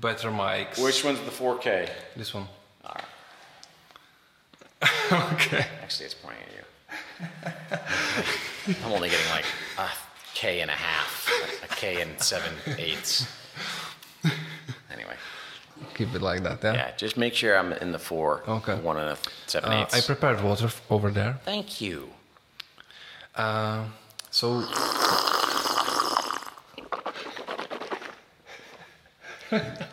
better mics. Which one's the 4K? This one. All right. okay. Actually, it's pointing at you. I'm only getting like a K and a half, a K and seven eighths. Anyway, Keep it like that, yeah? yeah, just make sure I'm in the four, Okay. one and a seven Uh, eighths. I prepared water f- over there. Thank you. Uh, so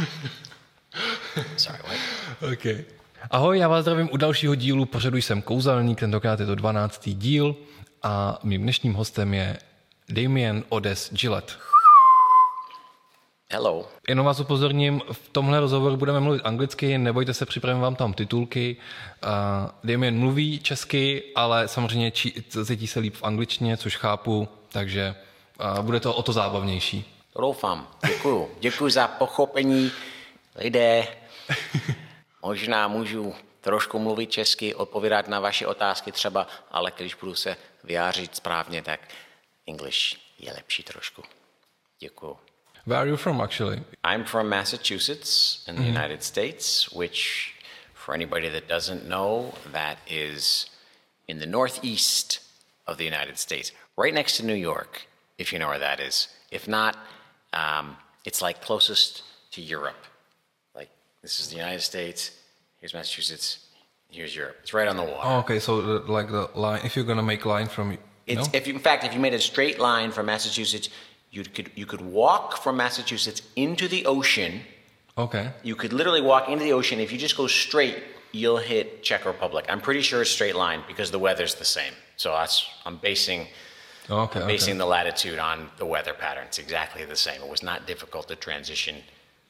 Sorry, what? Okay. Ahoj, já vás zdravím u dalšího dílu pořadu Jsem kouzelník, tentokrát je to 12. díl a mým dnešním hostem je Damien Odes Gillette. Hello. Jenom vás upozorním, v tomhle rozhovoru budeme mluvit anglicky, nebojte se, připravím vám tam titulky. Uh, Damien mluví česky, ale samozřejmě či, cítí se líp v angličtině, což chápu, takže uh, bude to o to zábavnější. To doufám. Děkuju. Děkuji za pochopení. Lidé, možná můžu trošku mluvit česky, odpovídat na vaše otázky třeba, ale když budu se vyjářit správně, tak English je lepší trošku. Děkuju. Where are you from actually? I'm from Massachusetts in the United States, which, for anybody that doesn't know, that is in the northeast of the United States, right next to New York, if you know where that is. If not, um, it's like closest to Europe. Like, this is the United States, here's Massachusetts, here's Europe. It's right on the water. Oh, okay, so the, like the line, if you're gonna make line from, It's, know? if you, in fact, if you made a straight line from Massachusetts, you could, you could walk from Massachusetts into the ocean Okay. You could literally walk into the ocean. If you just go straight, you'll hit Czech Republic. I'm pretty sure it's straight line because the weather's the same. So that's I'm basing Okay, okay. basing the latitude on the weather pattern. It's exactly the same. It was not difficult to transition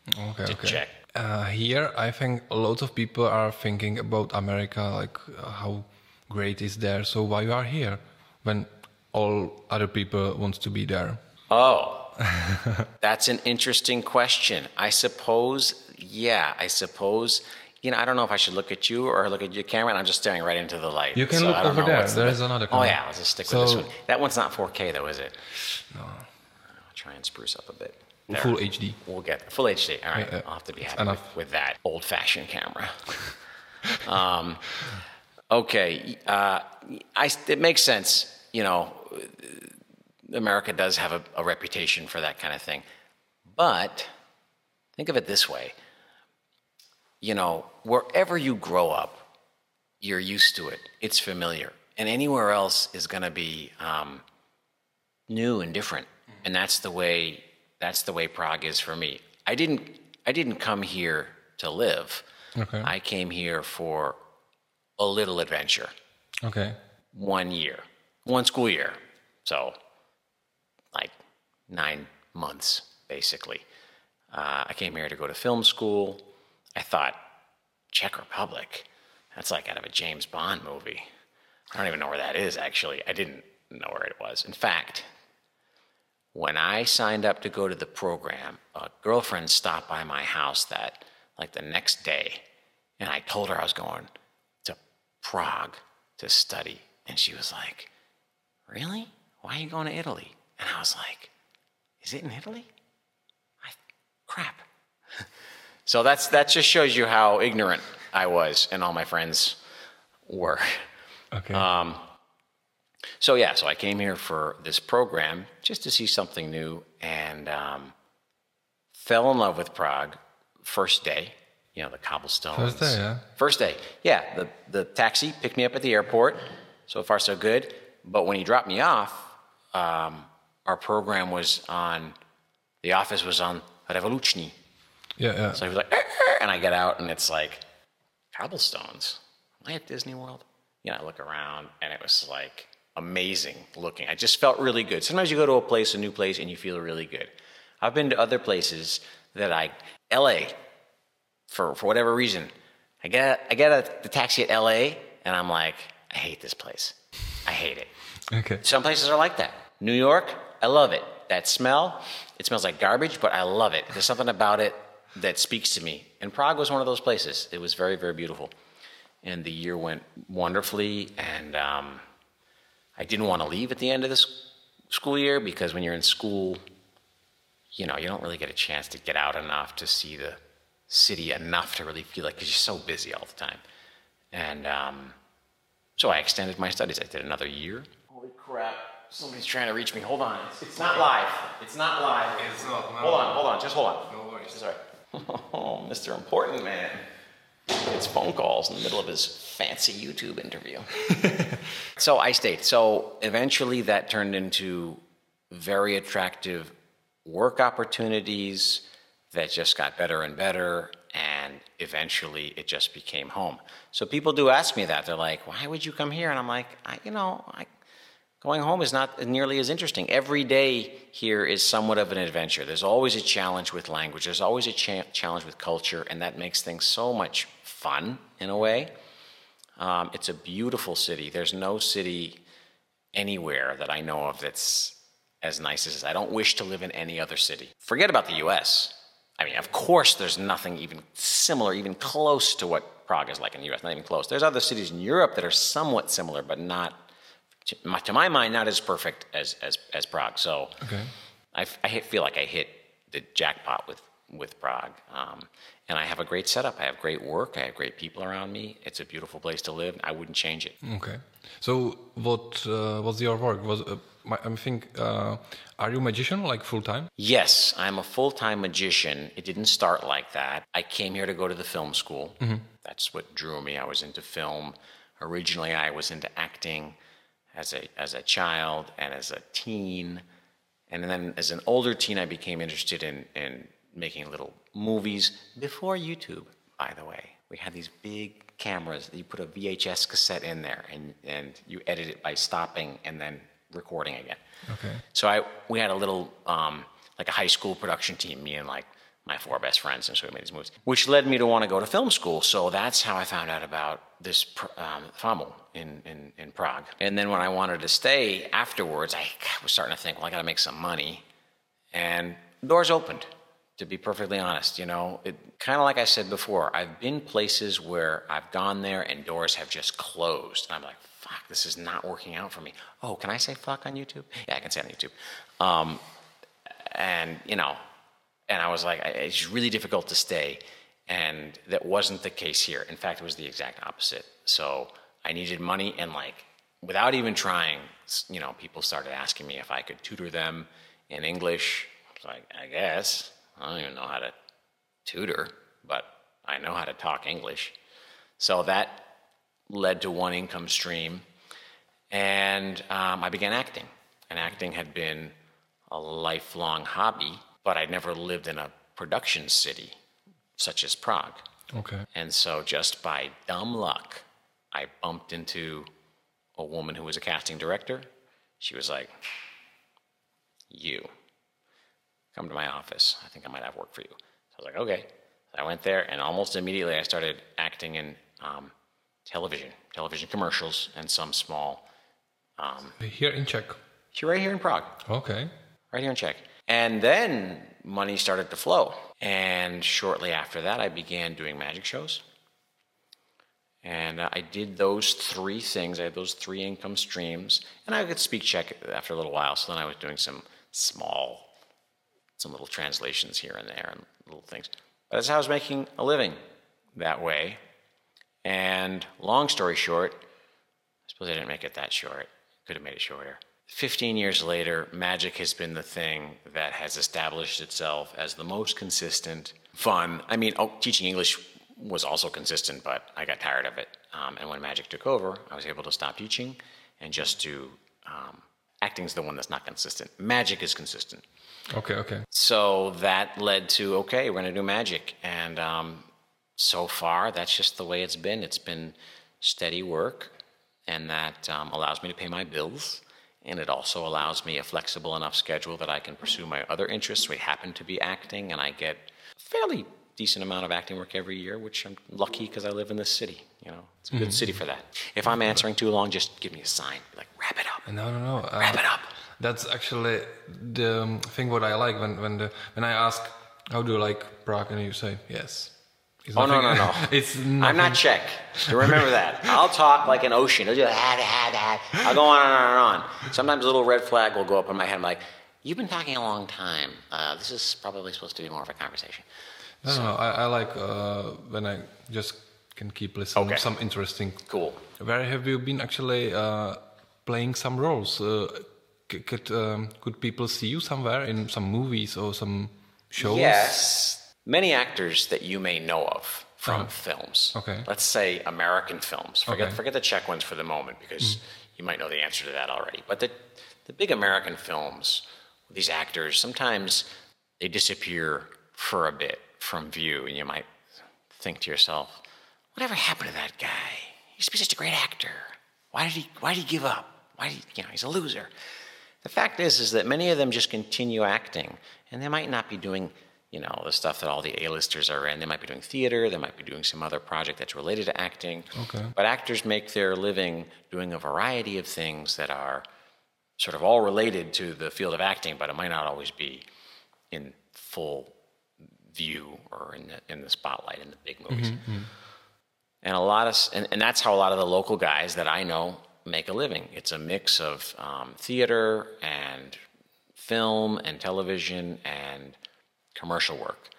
Okay, to okay. Czech. Uh, here, I think a lot of people are thinking about America, like uh, how great is there. So why you are here when all other people wants to be there? Oh, that's an interesting question. I suppose, yeah, I suppose. You know, I don't know if I should look at you or look at your camera. And I'm just staring right into the light. You can so look over there. There the- is another Oh yeah, let's just stick with this one. That one's not 4K though, is it? No. I'll try and spruce up a bit. There. Full HD. We'll get full HD. All right, Yeah, yeah. I'll have to be happy with, with that old-fashioned camera. um, okay, uh, I, it makes sense. You know, America does have a, a reputation for that kind of thing, but think of it this way. You know, wherever you grow up, you're used to it. It's familiar, and anywhere else is going to be um, new and different. And that's the way that's the way prague is for me. I didn't i didn't come here to live. Okay. i came here for a little adventure. Okay. one year. One school year. So like nine months basically. Uh, i came here to go to film school i thought czech republic that's like out of a james bond movie i don't even know where that is actually i didn't know where it was in fact when I signed up to go to the program, a girlfriend stopped by my house that like the next day, and I told her I was going to Prague to study, and she was like, "Really? Why are you going to Italy?" And I was like, "Is it in Italy?" I crap. so that's that just shows you how ignorant I was, and all my friends were. Okay. Um, so yeah, so I came here for this program just to see something new, and um, fell in love with Prague first day. You know the cobblestones. First day, yeah? First day, yeah. The the taxi picked me up at the airport. So far, so good. But when he dropped me off, um, our program was on. The office was on Revoluční. Yeah, yeah. So he was like, and I get out, and it's like cobblestones. Am I at Disney World? You know, I look around, and it was like amazing looking. I just felt really good. Sometimes you go to a place, a new place, and you feel really good. I've been to other places that I, LA, for for whatever reason, I get I get a, the taxi at LA, and I'm like, I hate this place. I hate it. Okay. Some places are like that. New York, I love it. That smell, it smells like garbage, but I love it. There's something about it that speaks to me. And Prague was one of those places. It was very, very beautiful. And the year went wonderfully. And um, I didn't want to leave at the end of this school year because when you're in school, you know, you don't really get a chance to get out enough to see the city enough to really feel like because you're so busy all the time. And um, so I extended my studies. I did another year. Holy crap! Somebody's trying to reach me. Hold on. It's, it's not live. It's not live. It's not, no. Hold on. Hold on. Just hold on. No worries. Sorry. Oh, Mr. Important Man. It's phone calls in the middle of his fancy YouTube interview. so I stayed. So eventually that turned into very attractive work opportunities that just got better and better. And eventually it just became home. So people do ask me that. They're like, why would you come here? And I'm like, I, you know, I, Going home is not nearly as interesting. Every day here is somewhat of an adventure. There's always a challenge with language, there's always a cha- challenge with culture, and that makes things so much fun in a way. Um, it's a beautiful city. There's no city anywhere that I know of that's as nice as this. I don't wish to live in any other city. Forget about the US. I mean, of course, there's nothing even similar, even close to what Prague is like in the US, not even close. There's other cities in Europe that are somewhat similar, but not to my, to my mind, not as perfect as as, as Prague. So Okay. I, I hit- feel like I hit the jackpot with with Prague, um, and I have a great setup. I have great work. I have great people around me. It's a beautiful place to live. I wouldn't change it. Okay. So what uh, was your work? Was uh, my, I think uh, are you a magician like full time? Yes, I'm a full time magician. It didn't start like that. I came here to go to the film school. That's what drew me. I was into film. Originally, I was into acting as a, as a child and as a teen. And then as an older teen, I became interested in, in making little movies before YouTube, by the way. We had these big cameras. That you put a VHS cassette in there and, and you edit it by stopping and then recording again. Okay. So I we had a little um, like a high school production team, me and like my four best friends, and so we made these movies, which led me to want to go to film school. So that's how I found out about this um, FAMU in, in in Prague. And then when I wanted to stay afterwards, I was starting to think, well, I got to make some money, and doors opened. To be perfectly honest, you know, it kind of like I said before, I've been places where I've gone there and doors have just closed, and I'm like, fuck, this is not working out for me. Oh, can I say fuck on YouTube? Yeah, I can say on YouTube. Um, and you know, and I was like, it's really difficult to stay, and that wasn't the case here. In fact, it was the exact opposite. So I needed money, and like, without even trying, you know, people started asking me if I could tutor them in English. I was like, I guess I don't even know how to tutor, but I know how to talk English. So that led to one income stream, and um, I began acting. And acting had been a lifelong hobby, but I'd never lived in a production city such as Prague. Okay. And so, just by dumb luck, I bumped into a woman who was a casting director. She was like, You, come to my office. I think I might have work for you. So I was like, Okay. So I went there, and almost immediately I started acting in um, television, television commercials, and some small. Um, Here in Czech. She right here in Prague Okay. right here in Czech. And then money started to flow. And shortly after that, I began doing magic shows. And I did those three things. I had those three income streams. And I could speak Czech after a little while. So then I was doing some small, some little translations here and there and little things. But that's how I was making a living that way. And long story short, I suppose I didn't make it that short. Could have made it shorter. 15 years later, magic has been the thing that has established itself as the most consistent, fun. I mean, oh, teaching English was also consistent, but I got tired of it. Um, and when magic took over, I was able to stop teaching and just do um, acting's the one that's not consistent. Magic is consistent. Okay. Okay. So that led to okay, we're gonna do magic, and um, so far that's just the way it's been. It's been steady work, and that um, allows me to pay my bills, and it also allows me a flexible enough schedule that I can pursue my other interests. We happen to be acting, and I get a fairly decent amount of acting work every year, which I'm lucky because I live in this city. You know, it's a good city for that. If I'm answering too long, just give me a sign, like wrap it up, No, no, no. Uh, wrap it up. That's actually the um, thing what I like when when the when I ask how do you like Prague and you say yes. Oh no no nothing- no! it's I'm not Czech. Remember that. I'll talk like an ocean. I'll, just, I'll go on and on and on. Sometimes a little red flag will go up in my head. I'm like, You've been talking a long time. Uh, this is probably supposed to be more of a conversation. No, no, I, I like uh, when I just can keep listening. Okay. Some interesting. Cool. Where have you been actually uh, playing some roles? Uh, could um, could people see you somewhere in some movies or some shows? Yes. Many actors that you may know of from uh-huh. films. Okay. Let's say American films. Forget Okay. forget the Czech ones for the moment because mm. you might know the answer to that already. But the the big American films, these actors sometimes they disappear for a bit from view, and you might think to yourself, "Whatever happened to that guy? He used to be such a great actor. Why did he Why did he give up? Why did he, you know he's a loser?" The fact is, is that many of them just continue acting, and they might not be doing, you know, the stuff that all the A-listers are in. They might be doing theater. They might be doing some other project that's related to acting. Okay. But actors make their living doing a variety of things that are sort of all related to the field of acting, but it might not always be in full view or in the, in the spotlight in the big movies. And a lot of, and, and that's how a lot of the local guys that I know make a living. It's a mix of um, theater and film and television and commercial work.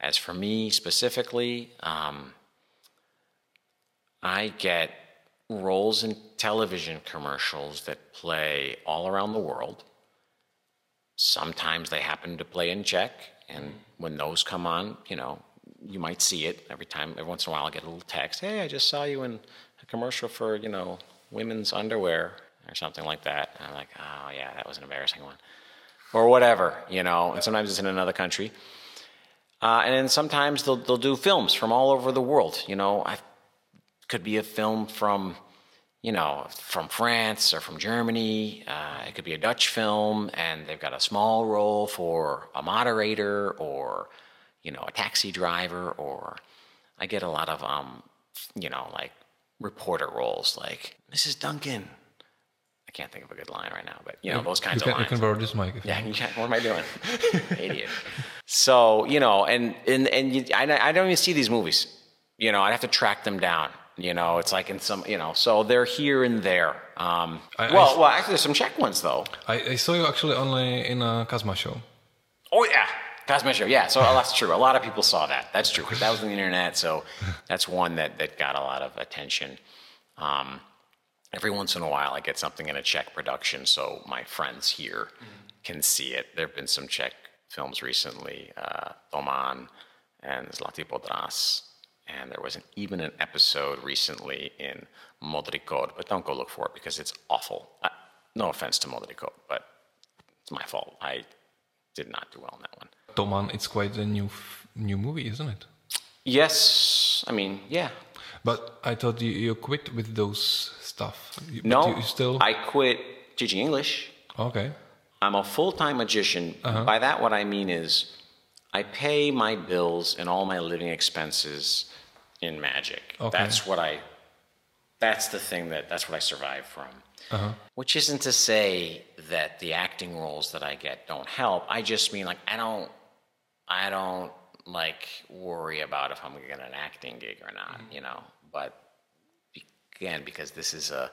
As for me specifically, um, I get roles in television commercials that play all around the world. Sometimes they happen to play in Czech, and when those come on, you know, you might see it every time. Every once in a while, I get a little text. Hey, I just saw you in a commercial for you know women's underwear or something like that. And I'm like, oh yeah, that was an embarrassing one, or whatever, you know. And sometimes it's in another country. Uh, and then sometimes they'll they'll do films from all over the world. You know, I could be a film from, you know, from France or from Germany. Uh, it could be a Dutch film, and they've got a small role for a moderator or, you know, a taxi driver. Or I get a lot of, um, you know, like reporter roles, like Mrs. Duncan. I can't think of a good line right now, but you know those You kinds can, of you lines. can borrow this mic. If you Yeah, you can't, what am I doing? Idiot. So, you know, and, and, and you, I, I don't even see these movies. You know, I'd have to track them down. You know, it's like in some, you know, so they're here and there. Um, I- I well, s- well, actually, there's some Czech ones, though. I, I saw you actually only in a Kazma show. Oh, yeah. Cosmo Show. Yeah, so that's true. A lot of people saw that. That's true, that was on the internet. So that's one that, that got a lot of attention. Um, every once in a while, I get something in a Czech production, so my friends here can see it. There have been some Czech films recently, uh, Toman and Zlatý Podraz. And there was an, even an episode recently in Modrý but don't go look for it because it's awful. Uh, no offense to Modrý but it's my fault. I did not do well in that one. Toman, it's quite a new f- new movie, isn't it? Yes, I mean, yeah. But I thought you, you quit with those stuff. You, No, you still I quit teaching English. okay. I'm a full time magician. By that, what I mean is I pay my bills and all my living expenses in magic. Okay. That's what I, that's the thing that, that's what I survive from. Uh-huh. Which isn't to say that the acting roles that I get don't help. I just mean like, I don't, I don't like worry about if I'm going to get an acting gig or not, you know, but again, because this is a,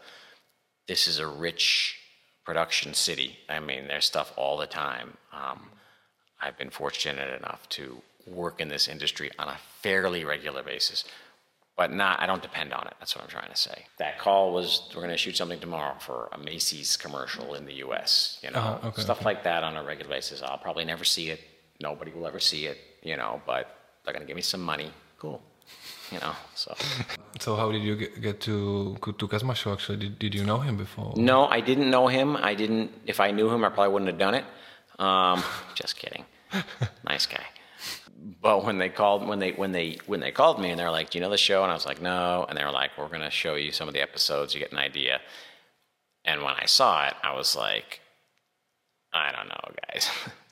this is a rich production city. I mean, there's stuff all the time. Um, I've been fortunate enough to work in this industry on a fairly regular basis, but not. I don't depend on it. That's what I'm trying to say. That call was we're going to shoot something tomorrow for a Macy's commercial in the U.S. You know, Uh-huh, okay, stuff like that on a regular basis. I'll probably never see it. Nobody will ever see it. You know, but they're going to give me some money. Cool. You know, so. So how did you get, get to to Kazma show? Actually, did, did you know him before? No, I didn't know him. I didn't. If I knew him, I probably wouldn't have done it. Um, just kidding. nice guy. But when they called, when they when they when they called me and they're like, "Do you know the show?" and I was like, "No," and they were like, "We're gonna show you some of the episodes. You get an idea." And when I saw it, I was like, "I don't know, guys.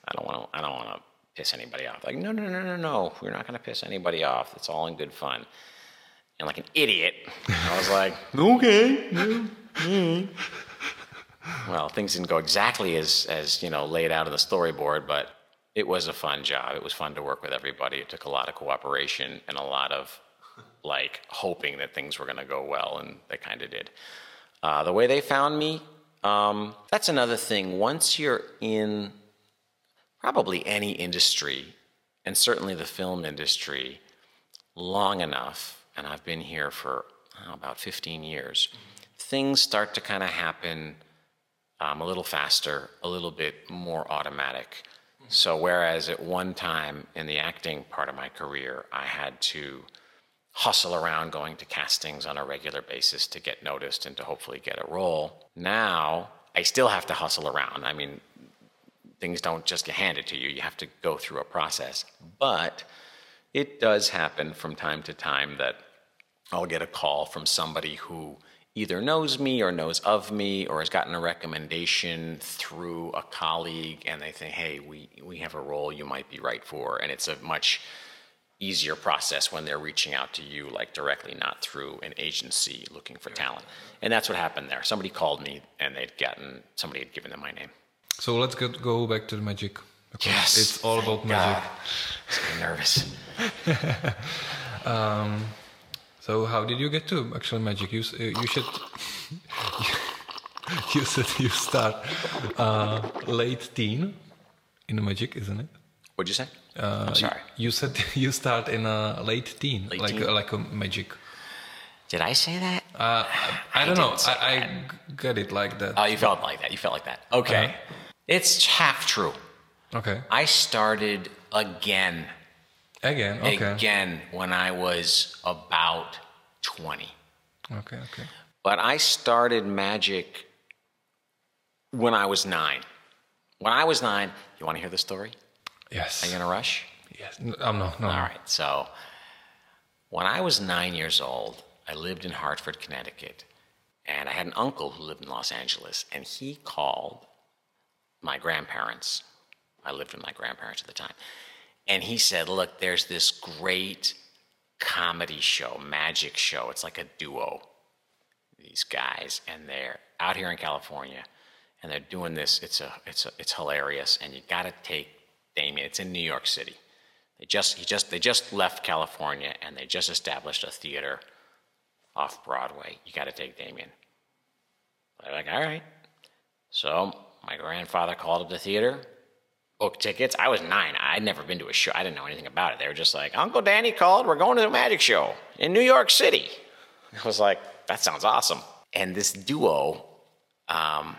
I don't want to. I don't want to piss anybody off." Like, no, no, no, no, no. We're not gonna piss anybody off. It's all in good fun. And like an idiot, I was like, "Okay." Well, things didn't go exactly as, as you know laid out in the storyboard, but it was a fun job. It was fun to work with everybody. It took a lot of cooperation and a lot of like hoping that things were going to go well, and they kind of did. Uh, the way they found me, Um, that's another thing. Once you're in probably any industry, and certainly the film industry, long enough, and I've been here for oh, about 15 years, things start to kind of happen um, a little faster, a little bit more automatic. So, whereas at one time in the acting part of my career, I had to hustle around going to castings on a regular basis to get noticed and to hopefully get a role, now I still have to hustle around. I mean, things don't just get handed to you, you have to go through a process. But it does happen from time to time that I'll get a call from somebody who either knows me or knows of me or has gotten a recommendation through a colleague and they think, hey, we, we have a role you might be right for. And it's a much easier process when they're reaching out to you, like directly, not through an agency looking for talent. And that's what happened there. Somebody called me and they'd gotten, somebody had given them my name. So let's get, go back to the magic. Yes. It's all about magic. I'm nervous. um, so how did you get to actual magic? You uh, you should you said you start uh, late teen in the magic, isn't it? What'd you say? Uh, I'm sorry. You said you start in a late teen, Late like teen? Like a magic. Did I say that? Uh, I, I don't know. I, I g- get it like that. Oh, you felt like that. You felt like that. Okay. Uh-huh. It's half true. okay. I started again, Again. Okay. again when I was about 20. Okay. Okay. But I started magic when I was nine. When I was nine, you want to hear the story? Yes. Are you going to rush? Yes. No, um, no. No. All right. So, when I was nine years old, I lived in Hartford, Connecticut, and I had an uncle who lived in Los Angeles, and he called my grandparents. I lived with my grandparents at the time. And he said, Look, there's this great comedy show, magic show. It's like a duo, these guys, and they're out here in California, and they're doing this. It's, a, it's, a, it's hilarious, and you got to take Damien. It's in New York City. They just, he just, they just left California, and they just established a theater off Broadway. You got to take Damien. They're like, all right. So my grandfather called up the theater, booked tickets. I was nine. I'd never been to a show. I didn't know anything about it. They were just like, Uncle Danny called. We're going to the magic show in New York City. I was like, that sounds awesome. And this duo, um,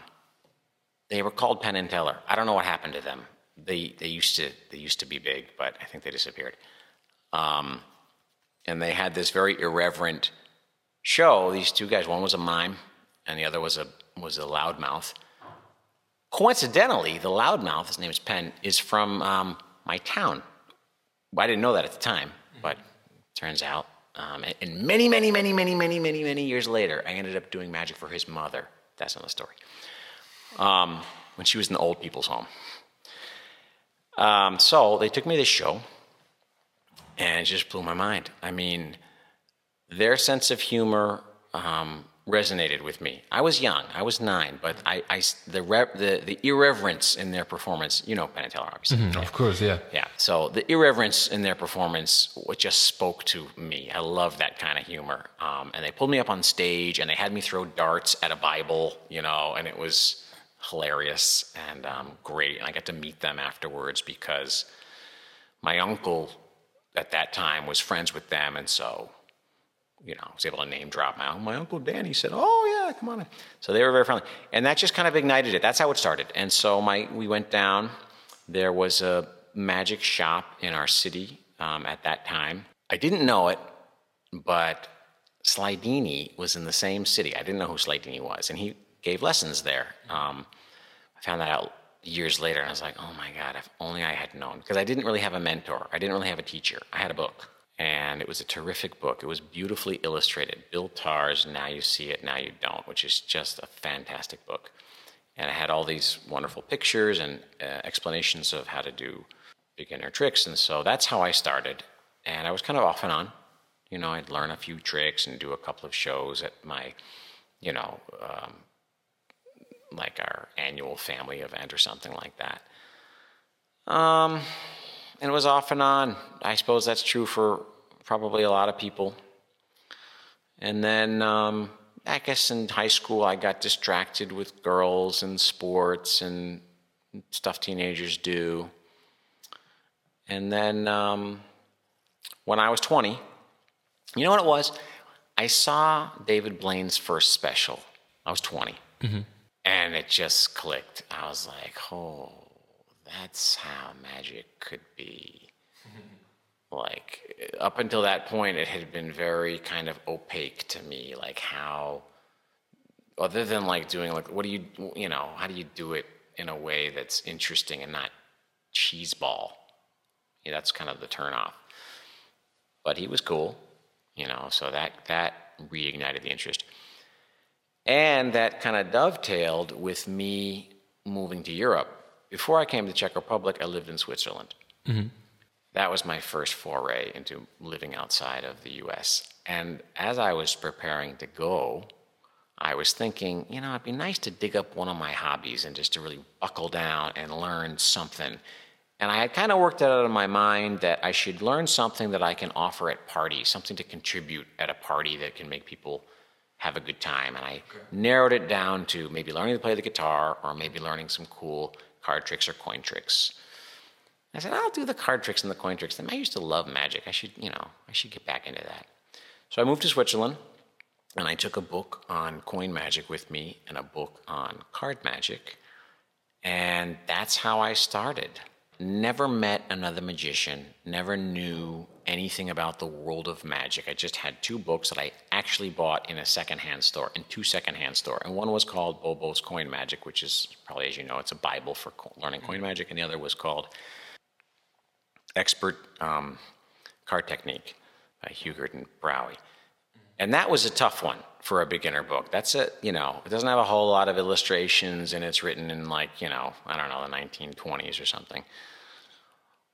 they were called Penn and Teller. I don't know what happened to them. They they used to they used to be big, but I think they disappeared. Um, and they had this very irreverent show. These two guys, one was a mime, and the other was a was a loudmouth. Coincidentally, the loudmouth, his name is Penn, is from um, my town. I didn't know that at the time, but turns out. Um, and- and many, many, many, many, many, many, many years later, I ended up doing magic for his mother. That's another story. Um, when she was in the old people's home. Um, so they took me to this show, and it just blew my mind. I mean, their sense of humor um, resonated with me. I was young, I was nine, but I, I the, re- the the irreverence in their performance, you know, Penn and Teller, obviously. Of course. Yeah. Yeah. So the irreverence in their performance, just spoke to me. I love that kind of humor. Um, and they pulled me up on stage, and they had me throw darts at a Bible, you know, and it was hilarious and um, great. And I got to meet them afterwards because my uncle at that time was friends with them, and so you know, I was able to name drop my my uncle Danny said, "Oh yeah, come on." in." So they were very friendly, and that just kind of ignited it. That's how it started. And so my we went down. There was a magic shop in our city um, at that time. I didn't know it, but Slydini was in the same city. I didn't know who Slydini was, and he gave lessons there. Um, I found that out years later, and I was like, "Oh my God! If only I had known." Because I didn't really have a mentor. I didn't really have a teacher. I had a book and it was a terrific book. It was beautifully illustrated. Bill Tarr's Now You See It, Now You Don't, which is just a fantastic book. And it had all these wonderful pictures and uh, explanations of how to do beginner tricks. And so that's how I started. And I was kind of off and on. You know, I'd learn a few tricks and do a couple of shows at my, you know, um, like our annual family event or something like that. Um, and it was off and on. I suppose that's true for probably a lot of people. And then um, I guess in high school, I got distracted with girls and sports and stuff teenagers do. And then um, when I was 20, you know what it was? I saw David Blaine's first special. I was 20. And it just clicked. I was like, oh, that's how magic could be. like, up until that point, it had been very kind of opaque to me, like how, other than like doing, like, what do you, you know, how do you do it in a way that's interesting and not cheeseball? Yeah, that's kind of the turnoff. But he was cool, you know, so that, that reignited the interest. And that kind of dovetailed with me moving to Europe. Before I came to the Czech Republic, I lived in Switzerland. Mm-hmm. That was my first foray into living outside of the US. And as I was preparing to go, I was thinking, you know, it'd be nice to dig up one of my hobbies and just to really buckle down and learn something. And I had kind of worked it out in my mind that I should learn something that I can offer at parties, something to contribute at a party that can make people have a good time. And I narrowed it down to maybe learning to play the guitar or maybe learning some cool card tricks or coin tricks. I said, I'll do the card tricks and the coin tricks. I used to love magic. I should, you know, I should get back into that. So I moved to Switzerland and I took a book on coin magic with me and a book on card magic. And that's how I started. Never met another magician, never knew anything about the world of magic. I just had two books that I actually bought in a secondhand store, in two secondhand store. And one was called Bobo's Coin Magic, which is probably, as you know, it's a Bible for co- learning coin magic. And the other was called Expert um, Card Technique by Hugard and Braue. And that was a tough one for a beginner book. That's it, you know, it doesn't have a whole lot of illustrations and it's written in like, you know, I don't know, the 1920s or something.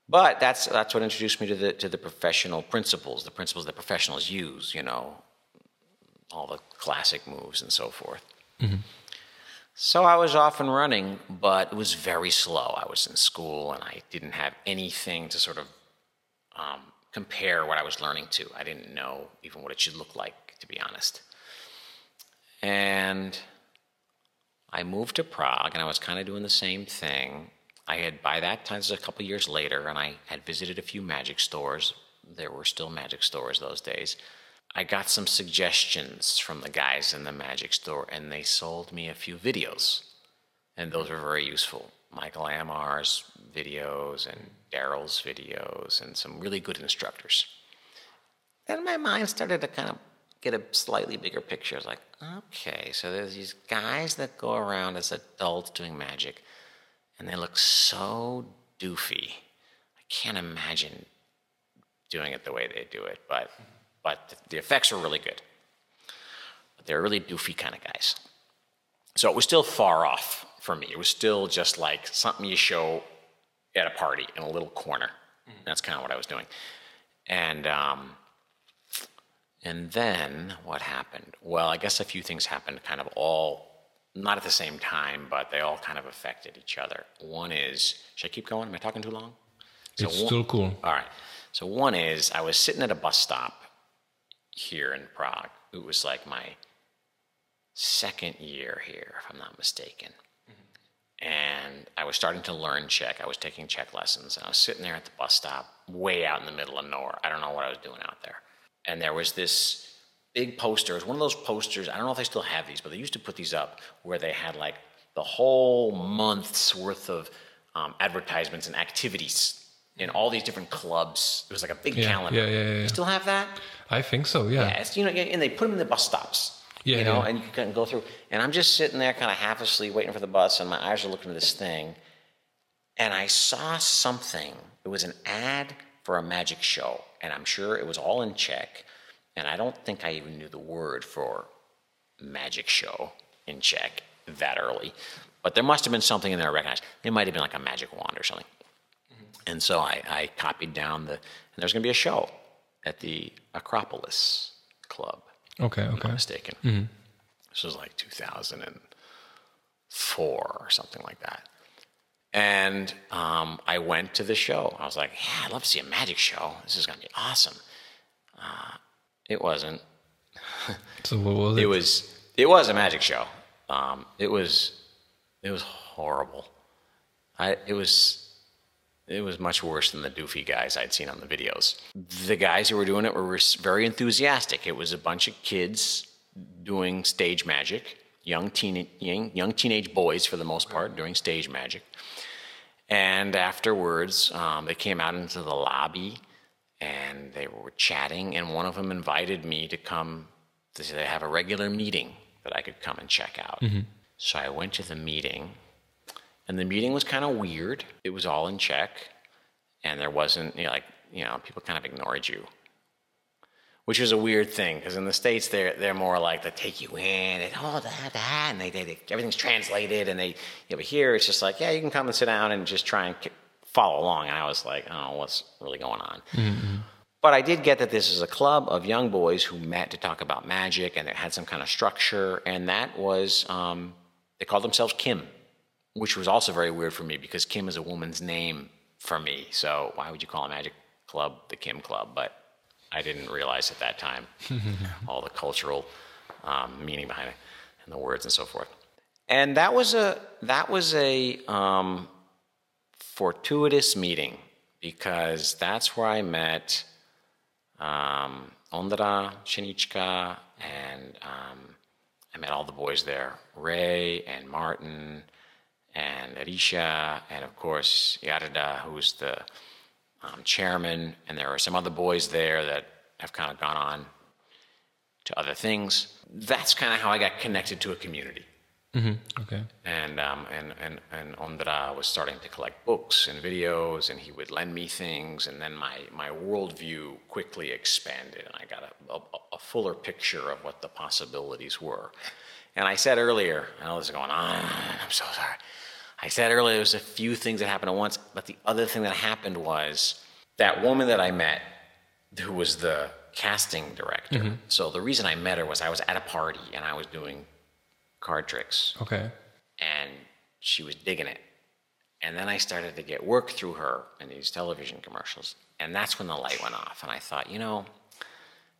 But that's that's what introduced me to the to the professional principles, the principles that professionals use, you know, all the classic moves and so forth. So I was off and running, but it was very slow. I was in school and I didn't have anything to sort of um, compare what I was learning to. I didn't know even what it should look like, to be honest. And I moved to Prague and I was kind of doing the same thing. I had, by that time, this was a couple years later, and I had visited a few magic stores. There were still magic stores those days. I got some suggestions from the guys in the magic store, and they sold me a few videos. And those were very useful. Michael Ammar's videos and Daryl's videos, and some really good instructors. Then my mind started to kind of get a slightly bigger picture. I was like, okay, so there's these guys that go around as adults doing magic, and they look so doofy. I can't imagine doing it the way they do it, but but the, effects are really good. But they're really doofy kind of guys. So it was still far off for me. It was still just like something you show at a party in a little corner. That's kind of what I was doing. And um, and then what happened? Well, I guess a few things happened kind of all not at the same time, but they all kind of affected each other. One is, should I keep going? Am I talking too long? So It's one- still cool. all right. So one is I was sitting at a bus stop here in Prague. It was like my second year here, if I'm not mistaken. And I was starting to learn Czech. I was taking Czech lessons, and I was sitting there at the bus stop, way out in the middle of nowhere. I don't know what I was doing out there. And there was this big posters, one of those posters. I don't know if they still have these, but they used to put these up where they had like the whole month's worth of um, advertisements and activities in all these different clubs. It was like a big Yeah, calendar. yeah, yeah, yeah, You still have that? I think so. Yeah. Yeah, you know, and they put them in the bus stops. Yeah, you know, yeah. and you can go through. And I'm just sitting there, kind of half asleep, waiting for the bus, and my eyes are looking at this thing, and I saw something. It was an ad for a magic show, and I'm sure it was all in Czech, and I don't think I even knew the word for magic show in Czech that early, but there must have been something in there I recognized. It might have been like a magic wand or something. And so I, I copied down the, and there's going to be a show at the Acropolis Club, Okay. if I'm Okay. not mistaken. This was like 2004 or something like that. And um, I went to the show. I was like, yeah, I'd love to see a magic show. This is going to be awesome. Uh, it wasn't. So what was it? It was It was a magic show. Um, it was, it was horrible. I, it was, it was much worse than the doofy guys I'd seen on the videos. The guys who were doing it were very enthusiastic. It was a bunch of kids doing stage magic, young teen, young, young teenage boys for the most part doing stage magic. And afterwards, um, they came out into the lobby and they were chatting, and one of them invited me to come. To They have a regular meeting that I could come and check out. Mm-hmm. So I went to the meeting, and the meeting was kind of weird. It was all in Czech, and there wasn't you know, like you know people kind of ignored you, which was a weird thing because in the states they're they're more like they take you in and all oh, that that and they, they, they everything's translated and they yeah but here it's just like yeah you can come and sit down and just try and follow along. And I was like, oh, what's really going on? Mm-hmm. But I did get that this is a club of young boys who met to talk about magic and it had some kind of structure. And that was, um, they called themselves Kim, which was also very weird for me because Kim is a woman's name for me. So why would you call a magic club the Kim Club? But I didn't realize at that time all the cultural um, meaning behind it and the words and so forth. And that was a that was a um, fortuitous meeting because that's where I met um, Ondra, Shenichka, and um, I met all the boys there Ray and Martin and Arisha, and of course Yarda, who's the um, chairman, and there are some other boys there that have kind of gone on to other things. That's kind of how I got connected to a community. Mm-hmm. Okay. And, um, and, and, and Ondra was starting to collect books and videos, and he would lend me things, and then my, my worldview quickly expanded, and I got a, a, a fuller picture of what the possibilities were. And I said earlier, I is going on, I'm so sorry. I said earlier there was a few things that happened at once, but the other thing that happened was that woman that I met, who was the casting director. Mm-hmm. So the reason I met her was I was at a party and I was doing card tricks. Okay. And she was digging it. And then I started to get work through her in these television commercials. And that's when the light went off. And I thought, you know,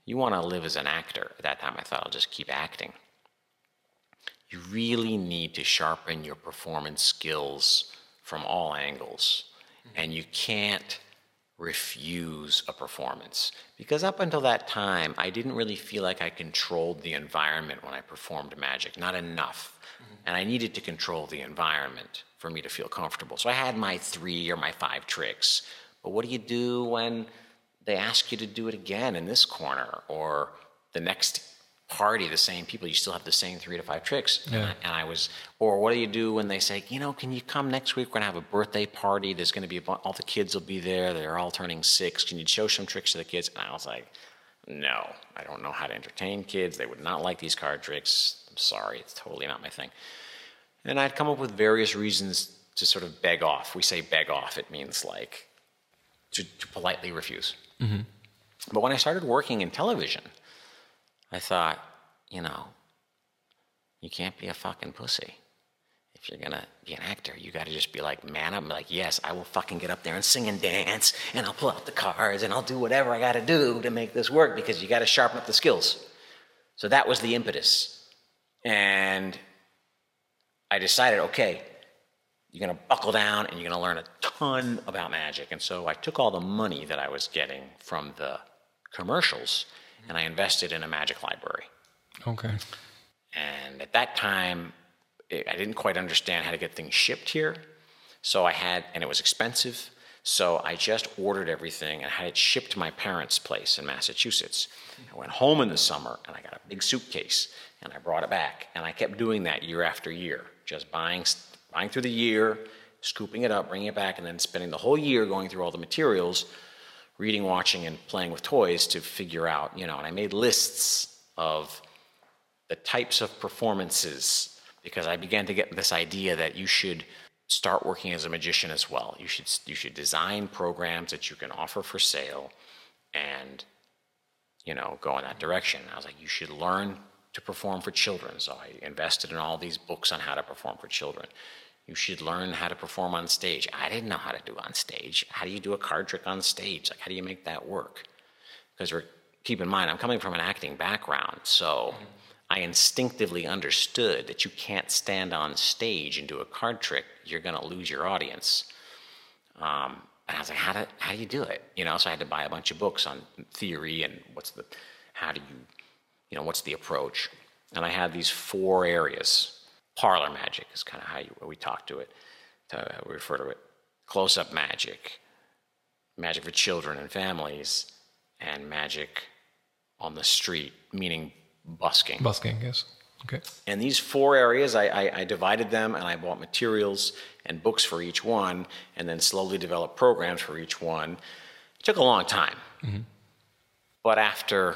you want to live as an actor. At that time, I thought I'll just keep acting. You really need to sharpen your performance skills from all angles. And you can't refuse a performance. Because up until that time, I didn't really feel like I controlled the environment when I performed magic, not enough. Mm-hmm. And I needed to control the environment for me to feel comfortable. So I had my three or my five tricks. But what do you do when they ask you to do it again in this corner or the next party the same people you still have the same three to five tricks. Yeah. and, I, and, I, was or what do you do when they say you know can you come next week? We're going to have a birthday party. There's going to be a, all the kids will be there. They're all turning six. Can you show some tricks to the kids? And i was like no. I don't know how to entertain kids. They would not like these card tricks. I'm sorry. It's totally not my thing. And i'd come up with various reasons to sort of beg off. We say beg off. It means like to, to politely refuse. Mm-hmm. but when i started working in television I thought, you know, you can't be a fucking pussy. If you're gonna be an actor, you gotta just be like, man, I'm like, yes, I will fucking get up there and sing and dance, and I'll pull out the cards, and I'll do whatever I gotta do to make this work because you gotta sharpen up the skills. So that was the impetus. And I decided, okay, you're gonna buckle down and you're gonna learn a ton about magic. And so I took all the money that I was getting from the commercials and I invested in a magic library. Okay. And at that time, it, I didn't quite understand how to get things shipped here. So I had, and it was expensive. So I just ordered everything and had it shipped to my parents' place in Massachusetts. I went home in the summer and I got a big suitcase and I brought it back. And I kept doing that year after year, just buying, buying through the year, scooping it up, bringing it back, and then spending the whole year going through all the materials reading, watching, and playing with toys to figure out, you know, and I made lists of the types of performances because I began to get this idea that you should start working as a magician as well. You should you should design programs that you can offer for sale and you know go in that direction. I was like you should learn to perform for children. So I invested in all these books on how to perform for children. You should learn how to perform on stage. I didn't know how to do on stage. How do you do a card trick on stage? Like, how do you make that work? Because we're keep in mind, I'm coming from an acting background, so. I instinctively understood that you can't stand on stage and do a card trick. You're going to lose your audience. Um, and I was like, how do, how do you do it? You know, so I had to buy a bunch of books on theory and what's the, how do you, you know, what's the approach? And I had these four areas. Parlor magic is kind of how you, we talk to it, to, we refer to it. Close up magic, magic for children and families, and magic on the street, meaning busking. Busking, yes. Okay. And these four areas, I, I, I, divided them and I bought materials and books for each one, and then slowly developed programs for each one. It took a long time. Mm-hmm. But after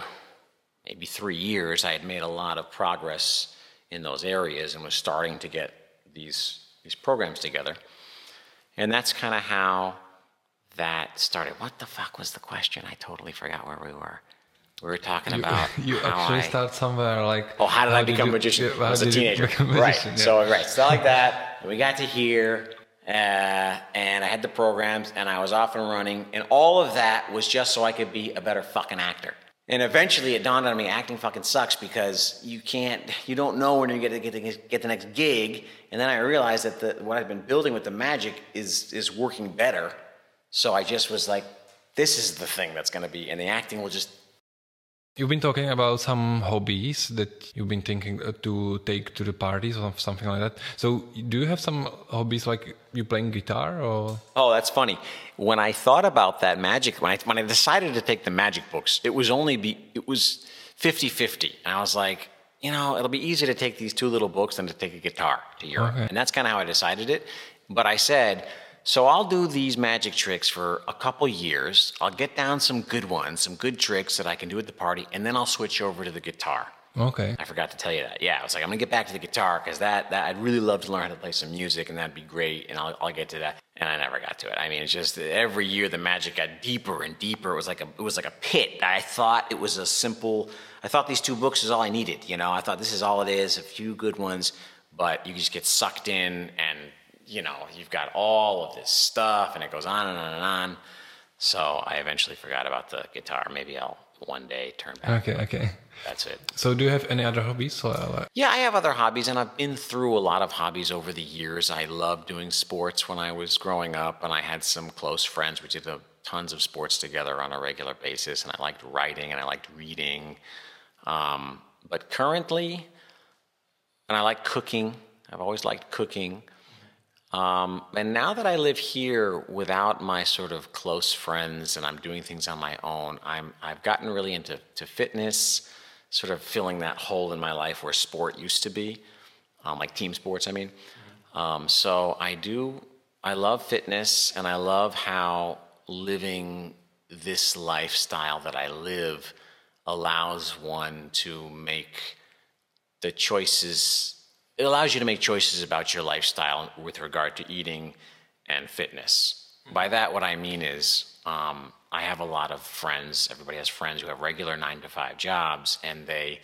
maybe three years, I had made a lot of progress in those areas and was starting to get these, these programs together. And that's kind of how that started. What the fuck was the question? I totally forgot where we were. We were talking you, about you actually I, start somewhere like oh how did how I become a magician? Yeah, was a teenager, a magician, right? Yeah. So right, so like that. we got to here, uh, and I had the programs, and I was off and running, and all of that was just so I could be a better fucking actor. And eventually, it dawned on me: acting fucking sucks because you can't, you don't know when you're going to get the, get the next gig. And then I realized that the, what I've been building with the magic is is working better. So I just was like, this is the thing that's going to be, and the acting will just You've been talking about some hobbies that you've been thinking uh, to take to the parties or something like that. So, do you have some hobbies like you playing guitar or? Oh, that's funny. When I thought about that magic, when I, when I decided to take the magic books, it was only be it was 50-50. And I was like, you know, it'll be easier to take these two little books than to take a guitar to Europe. Okay. And that's kind of how I decided it. But I said, so I'll do these magic tricks for a couple years. I'll get down some good ones, some good tricks that I can do at the party, and then I'll switch over to the guitar. Okay. I forgot to tell you that. Yeah, I was like, I'm gonna get back to the guitar because that, that I'd really love to learn how to play some music, and that'd be great. And I'll, I'll get to that. And I never got to it. I mean, it's just every year the magic got deeper and deeper. It was like a it was like a pit. I thought it was a simple. I thought these two books is all I needed. You know, I thought this is all it is. A few good ones, but you just get sucked in and you know, you've got all of this stuff and it goes on and on and on. So I eventually forgot about the guitar. Maybe I'll one day turn back. Okay, okay. That's it. So do you have any other hobbies? Yeah, I have other hobbies and I've been through a lot of hobbies over the years. I loved doing sports when I was growing up and I had some close friends. We did tons of sports together on a regular basis and I liked writing and I liked reading. Um, but currently, and I like cooking. I've always liked cooking. Um, and now that I live here without my sort of close friends and I'm doing things on my own, I'm, I've gotten really into to fitness, sort of filling that hole in my life where sport used to be, um, like team sports, I mean. Mm-hmm. Um, so I do, I love fitness and I love how living this lifestyle that I live allows one to make the choices it allows you to make choices about your lifestyle with regard to eating and fitness. By that, what I mean is, um, I have a lot of friends, everybody has friends who have regular nine to five jobs, and they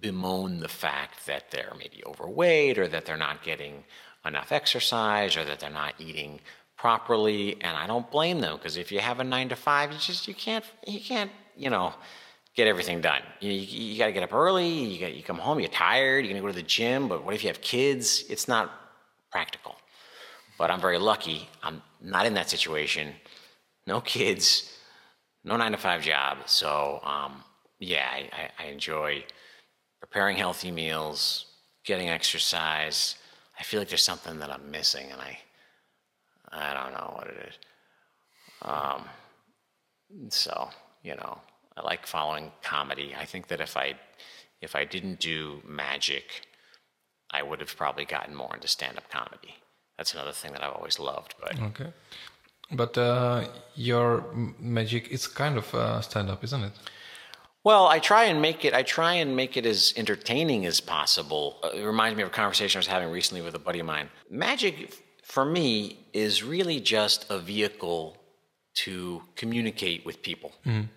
bemoan the fact that they're maybe overweight or that they're not getting enough exercise or that they're not eating properly. And I don't blame them because if you have a nine to five, you just, you can't, you can't, you know, get everything done. You, you, you got to get up early. You got you come home. You're tired. You're gonna go to the gym. But what if you have kids? It's not practical. But I'm very lucky. I'm not in that situation. No kids. No nine to five job. So um, yeah, I, I enjoy preparing healthy meals, getting exercise. I feel like there's something that I'm missing, and I I don't know what it is. Um, so you know, I like following comedy. I think that if I if I didn't do magic, I would have probably gotten more into stand-up comedy. That's another thing that I've always loved. But okay, but uh, your magic is kind of uh, stand-up, isn't it? Well, I try and make it. I try and make it as entertaining as possible. Uh, it reminds me of a conversation I was having recently with a buddy of mine. Magic, for me, is really just a vehicle to communicate with people. Mm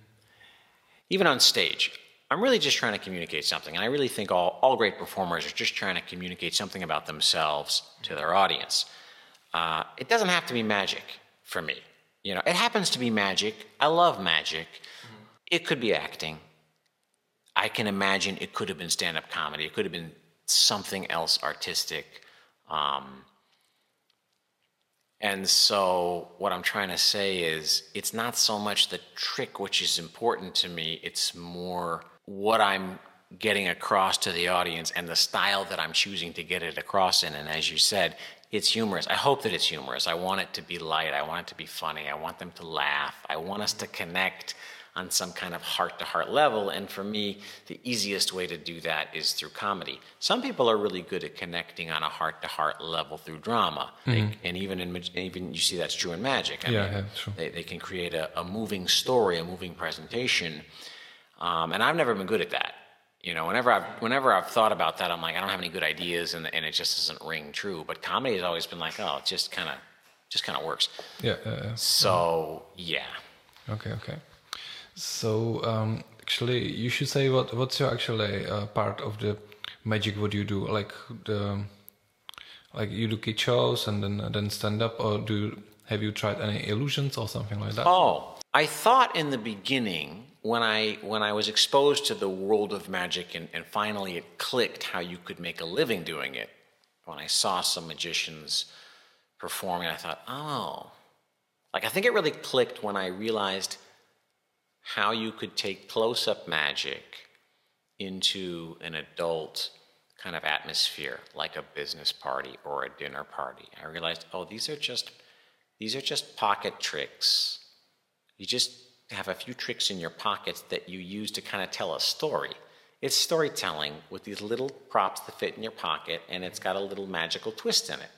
even on stage, I'm really just trying to communicate something. And I really think all, all great performers are just trying to communicate something about themselves to their audience. Uh, it doesn't have to be magic for me. You know, it happens to be magic. I love magic. Mm-hmm. It could be acting. I can imagine it could have been stand up comedy. It could have been something else artistic. Um, and so, what I'm trying to say is, it's not so much the trick which is important to me, it's more what I'm getting across to the audience and the style that I'm choosing to get it across in. And as you said, it's humorous. I hope that it's humorous. I want it to be light. I want it to be funny. I want them to laugh. I want us to connect on some kind of heart to heart level. And for me, the easiest way to do that is through comedy. Some people are really good at connecting on a heart to heart level through drama. Mm-hmm. They, and even in even you see that's true in magic. I yeah, mean, yeah, true. They, they can create a, a moving story, a moving presentation. Um, and I've never been good at that. You know, whenever I've whenever I've thought about that, I'm like, I don't have any good ideas, and, and it just doesn't ring true. But comedy has always been like, oh, it just kind of just kind of works. Yeah, yeah, yeah. So yeah. Okay, okay. So um, actually, you should say what what's your actually uh, part of the magic? What you do, like the like you do kid shows and then then stand up, or do have you tried any illusions or something like that? Oh, I thought in the beginning when I when I was exposed to the world of magic and, and finally it clicked how you could make a living doing it. When I saw some magicians performing, I thought, oh, like I think it really clicked when I realized how you could take close up magic into an adult kind of atmosphere, like a business party or a dinner party. I realized, oh, these are just these are just pocket tricks. You just have a few tricks in your pockets that you use to kind of tell a story. It's storytelling with these little props that fit in your pocket, and it's got a little magical twist in it.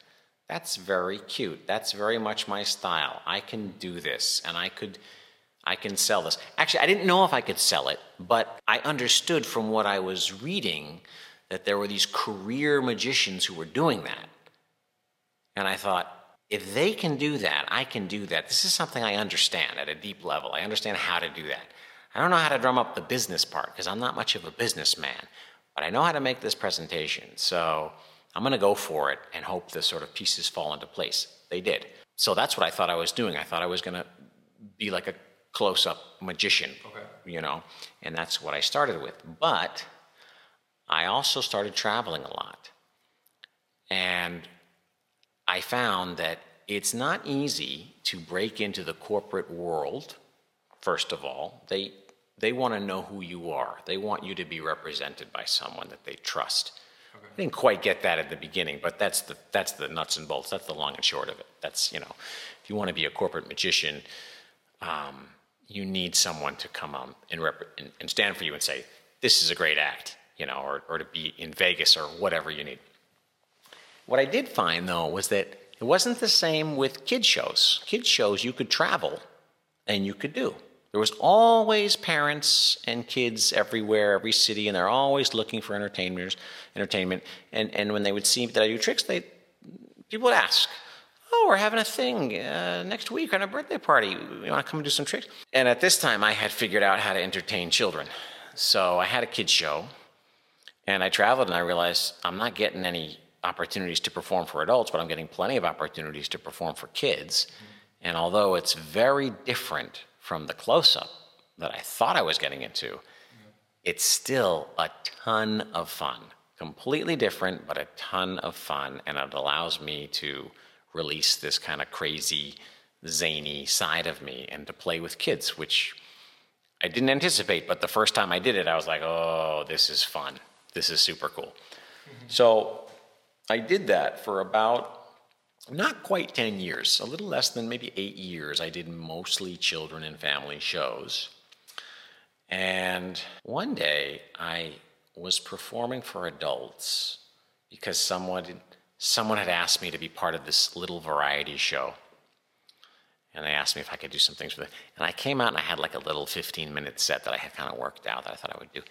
That's very cute. That's very much my style. I can do this, and I could I can sell this. Actually, I didn't know if I could sell it, but I understood from what I was reading that there were these career magicians who were doing that. And I thought, if they can do that, I can do that. This is something I understand at a deep level. I understand how to do that. I don't know how to drum up the business part because I'm not much of a businessman, but I know how to make this presentation. So I'm going to go for it and hope the sort of pieces fall into place. They did. So that's what I thought I was doing. I thought I was going to be like a close up magician, okay. you know, and that's what I started with. But I also started traveling a lot. And I found that it's not easy to break into the corporate world, first of all. They, they want to know who you are, they want you to be represented by someone that they trust. Okay. I didn't quite get that at the beginning, but that's the, that's the nuts and bolts. That's the long and short of it. That's, you know, if you want to be a corporate magician, um, you need someone to come on and, rep- and, and stand for you and say, this is a great act, you know, or, or to be in Vegas or whatever you need. What I did find though was that it wasn't the same with kid shows. Kid shows you could travel and you could do. There was always parents and kids everywhere, every city, and they're always looking for entertainers, entertainment. And, and when they would see that I do tricks, they people would ask, oh, we're having a thing uh, next week on a birthday party. You want to come and do some tricks? And at this time, I had figured out how to entertain children. So I had a kids show, and I traveled, and I realized I'm not getting any opportunities to perform for adults, but I'm getting plenty of opportunities to perform for kids. And although it's very different from the close up that I thought I was getting into, it's still a ton of fun. Completely different, but a ton of fun. And it allows me to release this kind of crazy, zany side of me and to play with kids, which I didn't anticipate. But the first time I did it, I was like, oh, this is fun. This is super cool. Mm-hmm. So I did that for about not quite 10 years, a little less than maybe eight years. I did mostly children and family shows. And one day I was performing for adults because someone someone had asked me to be part of this little variety show. And they asked me if I could do some things with it. And I came out and I had like a little 15 minute set that I had kind of worked out that I thought I would do.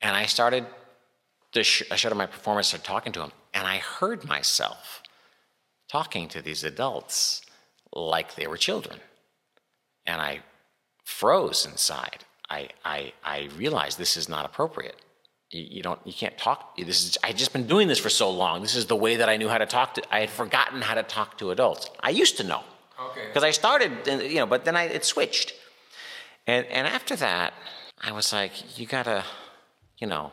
And I started, to sh- I showed my performance, started talking to them, and I heard myself talking to these adults like they were children. And I froze inside. I, I, I realized this is not appropriate you, you don't you can't talk this is i just been doing this for so long this is the way that i knew how to talk to i had forgotten how to talk to adults i used to know Okay. because okay. i started uh, you know but then i it switched and and after that i was like you gotta you know,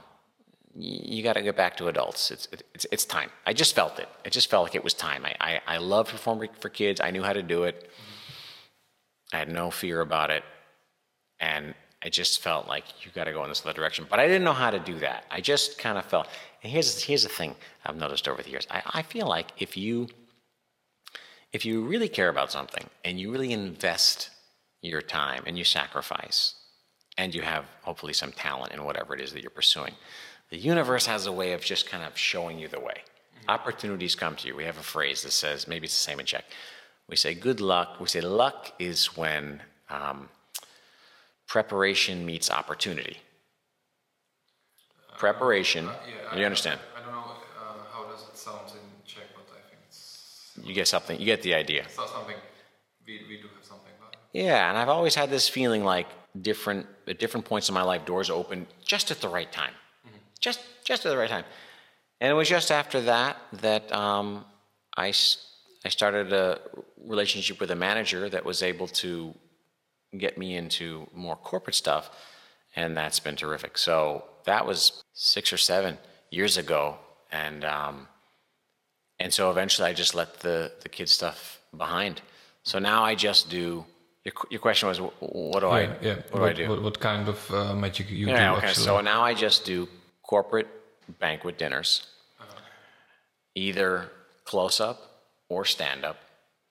you got to get back to adults. It's, it's, it's time. I just felt it. I just felt like it was time. I, I, I love performing for kids. I knew how to do it. I had no fear about it. And I just felt like you got to go in this other direction. But I didn't know how to do that. I just kind of felt. And here's here's the thing I've noticed over the years. I, I feel like if you if you really care about something and you really invest your time and you sacrifice and you have hopefully some talent in whatever it is that you're pursuing, the universe has a way of just kind of showing you the way. Opportunities come to you. We have a phrase that says, maybe it's the same in Czech. We say good luck. We say luck is when um, preparation meets opportunity. Preparation, yeah you understand? I don't know uh, how does it sound in Czech, but I think it's You get something, you get the idea. something. We, we do have something it. Yeah, and I've always had this feeling like different at different points in my life, doors open just at the right time, just just at the right time. And it was just after that that um, I I started a relationship with a manager that was able to get me into more corporate stuff, and that's been terrific. So that was six or seven years ago, and um, and so eventually I just let the the kid stuff behind. So now I just do. Your, your question was, what do I yeah, yeah. what do I do? What, what kind of uh, magic you Yeah, do okay. actually? So now I just do corporate banquet dinners, either close up or stand up,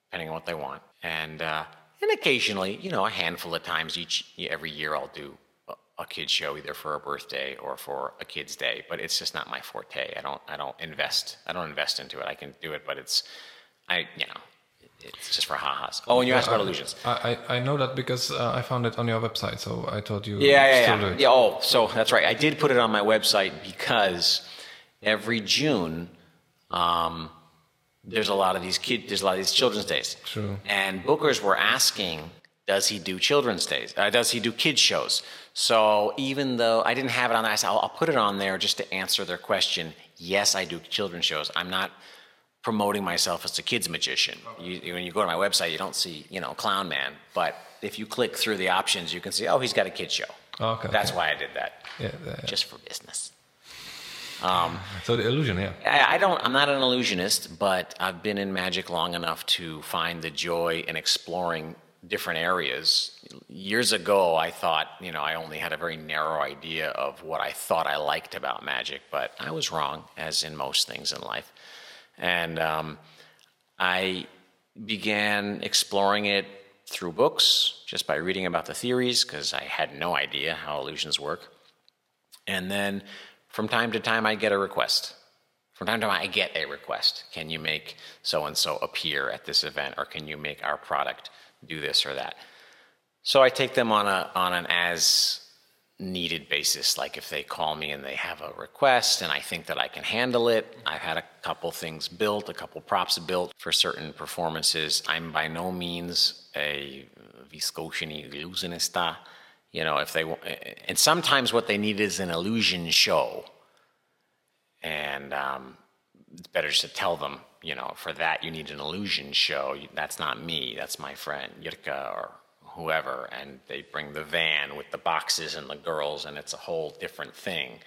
depending on what they want. And uh, and occasionally, you know, a handful of times each every year, I'll do a, kids show either for a birthday or for a kids day. But it's just not my forte. I don't I don't invest I don't invest into it. I can do it, but it's I you know it's just for ha-has. Oh, and you asked about illusions. I, I, I know that because uh, I found it on your website, so I thought you Yeah, yeah, yeah. yeah. Oh, so that's right. I did put it on my website because every June, um, there's a lot of these kid, there's a lot of these children's days. True. And bookers were asking, does he do children's days? Uh, does he do kids shows? So even though I didn't have it on I said I'll, I'll put it on there just to answer their question. Yes, I do children's shows. I'm not promoting myself as a kids magician. You, when you go to my website, you don't see, you know, Clown Man. But if you click through the options, you can see, oh, he's got a kids show. Okay, That's okay. why I did that, yeah, yeah. just for business. So the illusion, yeah. I, I don't. I'm not an illusionist, but I've been in magic long enough to find the joy in exploring different areas. Years ago, I thought, you know, I only had a very narrow idea of what I thought I liked about magic, but I was wrong, as in most things in life. And um, I began exploring it through books, just by reading about the theories, because I had no idea how illusions work. And then from time to time, I get a request. From time to time, I get a request. Can you make so and so appear at this event, or can you make our product do this or that? So I take them on a on an as needed basis. Like if they call me and they have a request, and I think that I can handle it. I've had a couple things built, a couple props built for certain performances. I'm by no means a viscosini illusionista. You know, if they and sometimes what they need is an illusion show, and um, it's better just to tell them, you know, for that you need an illusion show. That's not me. That's my friend Yirka or whoever, and they bring the van with the boxes and the girls, and it's a whole different thing.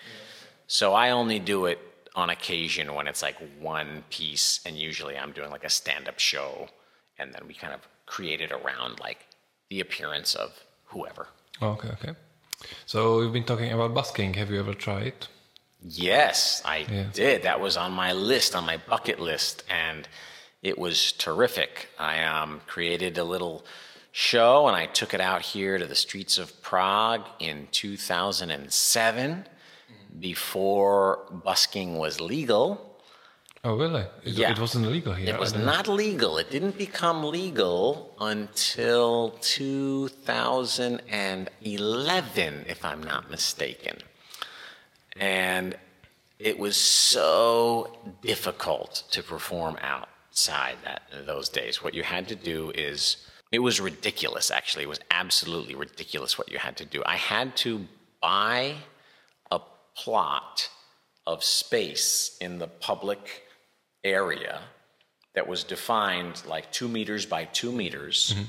So I only do it on occasion when it's like one piece, and usually I'm doing like a stand-up show, and then we kind of create it around like the appearance of whoever. Okay, okay. So we've been talking about busking. Have you ever tried? It? Yes, I Yeah. did. That was on my list, on my bucket list, and it was terrific. I um, created a little show and I took it out here to the streets of Prague in 2007 before busking was legal. Oh, really? It, Yeah. it wasn't illegal here. It was not legal. It didn't become legal until 2011, if I'm not mistaken. And it was so difficult to perform outside that those days. What you had to do is it was ridiculous actually. It was absolutely ridiculous what you had to do. I had to buy a plot of space in the public area that was defined like two meters by two meters mm-hmm.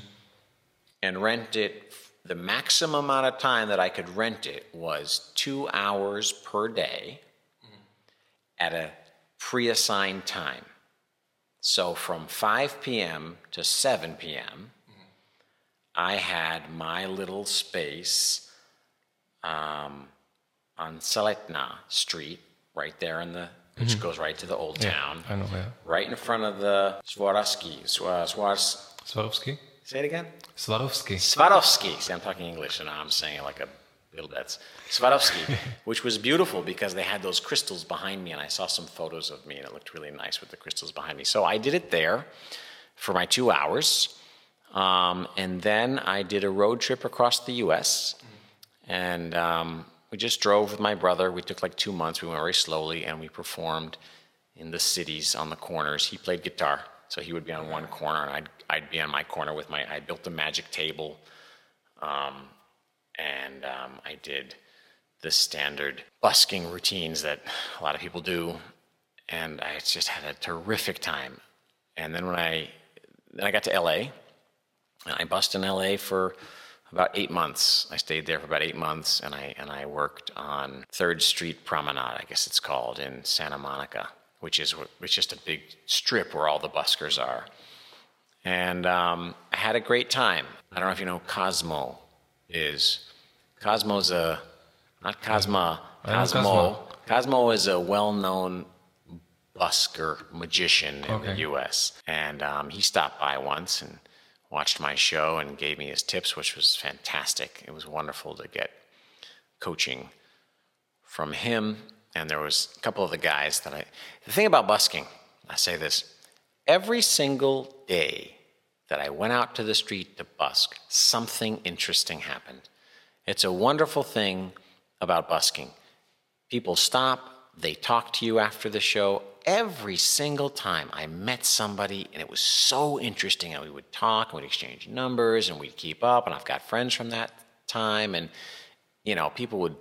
and rent it the maximum amount of time that I could rent it was two hours per day mm-hmm. at a pre assigned time. So from 5 p.m. to 7 p.m., mm-hmm. I had my little space um, on Celetná Street, right there in the, which goes right to the old town, I know, yeah. right in front of the Swarovski. Swa- Swars, Swarovski? say it again? Swarovski. Swarovski. See, I'm talking English, and I'm saying it like a little bit. Swarovski, which was beautiful because they had those crystals behind me, and I saw some photos of me, and it looked really nice with the crystals behind me. So I did it there for my two hours, um, and then I did a road trip across the U.S. And um, we just drove with my brother. We took like two months. We went very slowly, and we performed in the cities on the corners. He played guitar, so he would be on one corner, and I'd I'd be on my corner with my. I built a magic table, um, and um, I did the standard busking routines that a lot of people do, and I just had a terrific time. And then when I then I got to LA, and I bussed in LA for about eight months. I stayed there for about eight months, and I and I worked on Third Street Promenade, I guess it's called, in Santa Monica, which is wh- which just a big strip where all the buskers are. And um, I had a great time. I don't know if you know Cosmo is. Cosmo's a not Cosma. Cosmo. Cosmo. Cosmo is a well-known busker magician in Okay. the U.S. And um, he stopped by once and watched my show and gave me his tips, which was fantastic. It was wonderful to get coaching from him. And there was a couple of the guys that I. The thing about busking, I say this: every single day that I went out to the street to busk, something interesting happened. It's a wonderful thing about busking. People stop, they talk to you after the show. Every single time I met somebody, and it was so interesting, and we would talk, and we'd exchange numbers, and we'd keep up, and I've got friends from that time, and you know, people would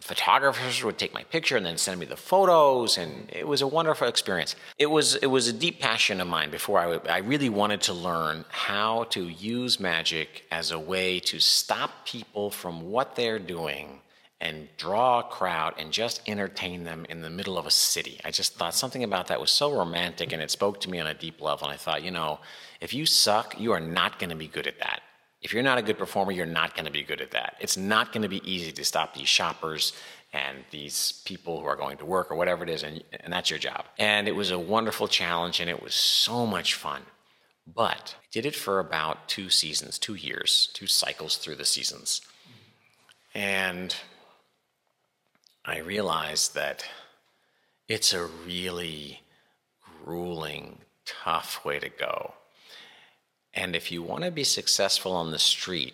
photographers would take my picture and then send me the photos and it was a wonderful experience it was it was a deep passion of mine before I, I really wanted to learn how to use magic as a way to stop people from what they're doing and draw a crowd and just entertain them in the middle of a city i just thought something about that was so romantic and it spoke to me on a deep level and i thought you know if you suck you are not going to be good at that if you're not a good performer, you're not going to be good at that. It's not going to be easy to stop these shoppers and these people who are going to work or whatever it is, and, and that's your job. And it was a wonderful challenge, and it was so much fun. But I did it for about two seasons, two years, two cycles through the seasons. And I realized that it's a really grueling, tough way to go. And if you want to be successful on the street,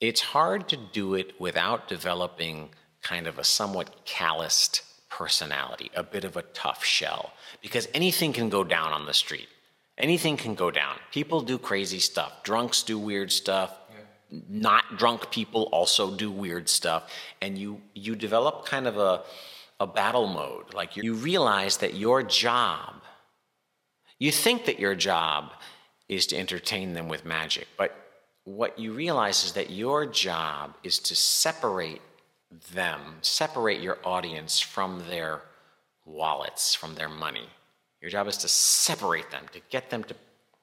it's hard to do it without developing kind of a somewhat calloused personality, a bit of a tough shell, because anything can go down on the street. Anything can go down. People do crazy stuff. Drunks do weird stuff. Not drunk people also do weird stuff. And you, you develop kind of a, a battle mode. Like you, you realize that your job you think that your job is to entertain them with magic, but what you realize is that your job is to separate them, separate your audience from their wallets, from their money. Your job is to separate them, to get them to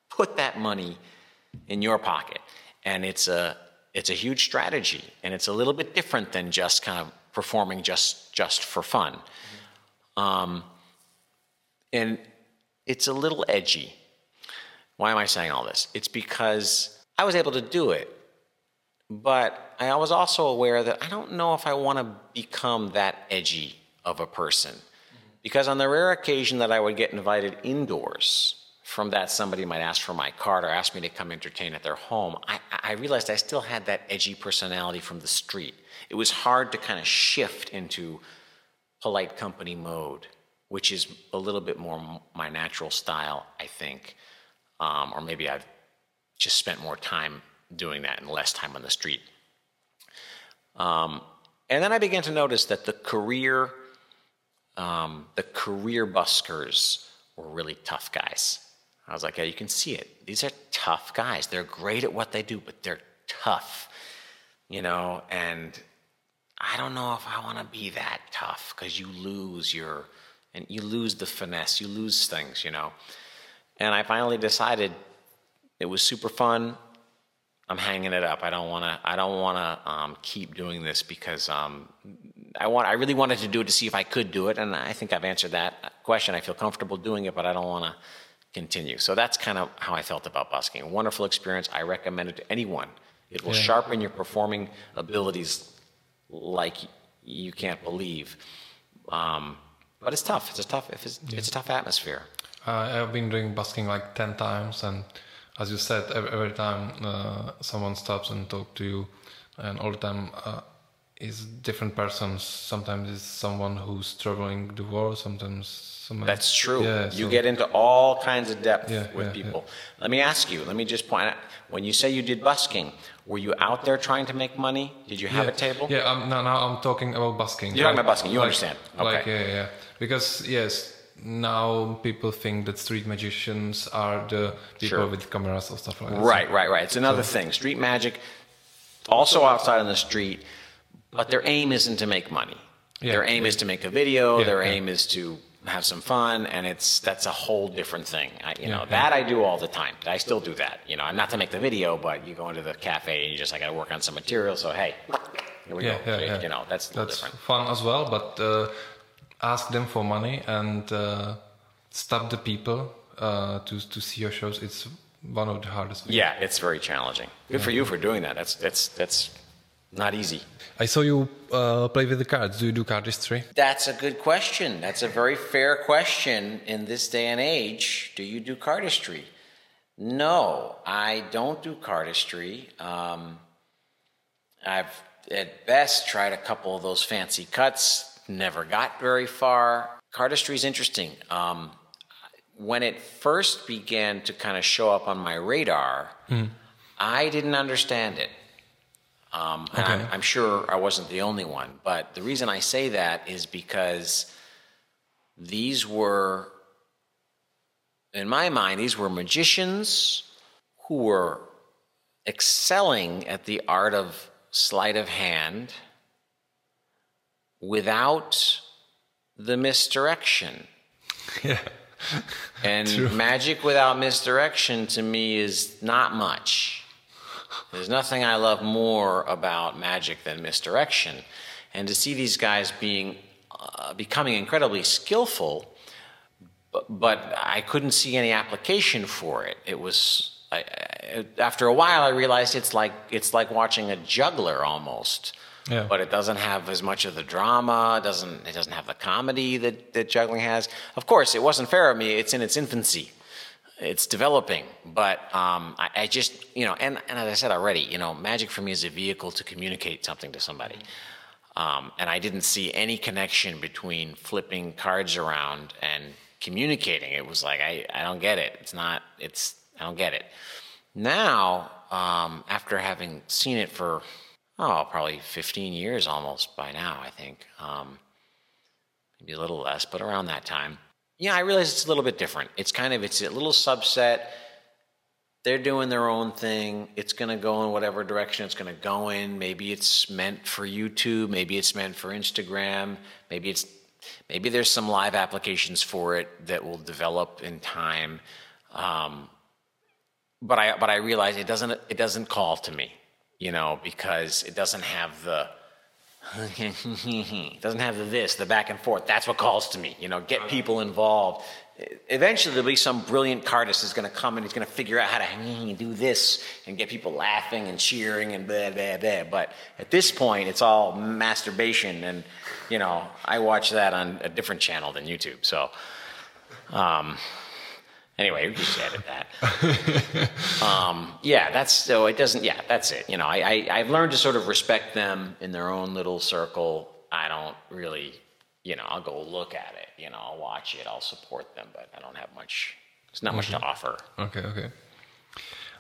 put that money in your pocket. And it's a it's a huge strategy, and it's a little bit different than just kind of performing just just for fun. Um, and it's a little edgy. Why am I saying all this? It's because I was able to do it, but I was also aware that I don't know if I want to become that edgy of a person. Because on the rare occasion that I would get invited indoors, from that somebody might ask for my card or ask me to come entertain at their home, I, I realized I still had that edgy personality from the street. It was hard to kind of shift into polite company mode, which is a little bit more my natural style, I think. Um, or maybe I've just spent more time doing that and less time on the street. Um, and then I began to notice that the career, um, the career buskers were really tough guys. I was like, yeah, you can see it. These are tough guys. They're great at what they do, but they're tough. you know, and I don't know if I want to be that tough because you lose your, and you lose the finesse, you lose things, you know. And I finally decided it was super fun. I'm hanging it up. I don't want to. I don't want to um, keep doing this because um, I want. I really wanted to do it to see if I could do it, and I think I've answered that question. I feel comfortable doing it, but I don't want to continue. So that's kind of how I felt about busking. Wonderful experience. I recommend it to anyone. It will Yeah. sharpen your performing abilities like you can't believe. Um, but it's tough. It's a tough. It's, it's a tough atmosphere. Uh, I've been doing busking like 10 times, and as you said, every, every time uh, someone stops and talk to you, and all the time uh, is different persons. Sometimes it's someone who's struggling the war, sometimes someone. That's true. Yeah, you so- get into all kinds of depth Yeah, with yeah, people. Let me ask you, let me just point out when you say you did busking, were you out there trying to make money? Did you have a table? Yeah, um, now, now I'm talking about busking. You're talking about busking, you understand. Like, Okay. yeah, yeah. Because, yes, now people think that street magicians are the people Sure. with cameras or stuff like that. Right, right, right. It's another thing. Street magic, also outside on the street, but their aim isn't to make money. Yeah. Their aim is to make a video. Yeah, their yeah. aim is to have some fun, and it's that's a whole different thing. I, you know Yeah, that I do all the time. I still do that. You know, I'm not to make the video, but you go into the cafe and you just I got to work on some material. So hey, here we Yeah, go. yeah, So, yeah. You know, that's That's different. fun as well, but uh, ask them for money and uh, stop the people uh, to to see your shows. It's one of the hardest. things. Yeah, it's very challenging. Good for you for doing that. That's that's that's not easy. I saw you uh, play with the cards. Do you do cardistry? That's a good question. That's a very fair question in this day and age. Do you do cardistry? No, I don't do cardistry. Um, I've at best tried a couple of those fancy cuts, never got very far. Cardistry is interesting. Um, when it first began to kind of show up on my radar, I didn't understand it. Um, and I'm, I'm sure I wasn't the only one, but the reason I say that is because these were, in my mind, these were magicians who were excelling at the art of sleight of hand without the misdirection. Yeah. And magic without misdirection to me is not much. There's nothing I love more about magic than misdirection. And to see these guys being uh, becoming incredibly skillful, but, but I couldn't see any application for it. It was I, I, after a while I realized it's like it's like watching a juggler almost. Yeah. But it doesn't have as much of the drama. It doesn't it doesn't have the comedy that, that juggling has. Of course, it wasn't fair of me. It's in its infancy. It's developing, but um, I, I just you know, and, and as I said already, you know, magic for me is a vehicle to communicate something to somebody. Um, and I didn't see any connection between flipping cards around and communicating. It was like I, I don't get it. It's not. It's I don't get it. Now, um, after having seen it for oh probably 15 years almost by now, I think um, maybe a little less, but around that time. Yeah, I realize it's a little bit different. It's kind of it's a little subset they're doing their own thing. It's going to go in whatever direction it's going to go in. Maybe it's meant for YouTube. Maybe it's meant for Instagram. Maybe it's maybe there's some live applications for it that will develop in time. Um, but I but I realize it doesn't it doesn't call to me, you know, because it doesn't have the doesn't have the this, the back and forth. That's what calls to me. You know, get people involved. Eventually, there'll be some brilliant cardist who's going to come and he's going to figure out how to do this and get people laughing and cheering and blah blah blah. But at this point, it's all masturbation, and you know, I watch that on a different channel than YouTube. So, um, anyway, we just edit that. um, yeah, that's so. It doesn't. Yeah, that's it. You know, I, I I've learned to sort of respect them in their own little circle. I don't really, you know, I'll go look at it. You know, I'll watch it. I'll support them, but I don't have much. It's not much to offer. Okay, okay,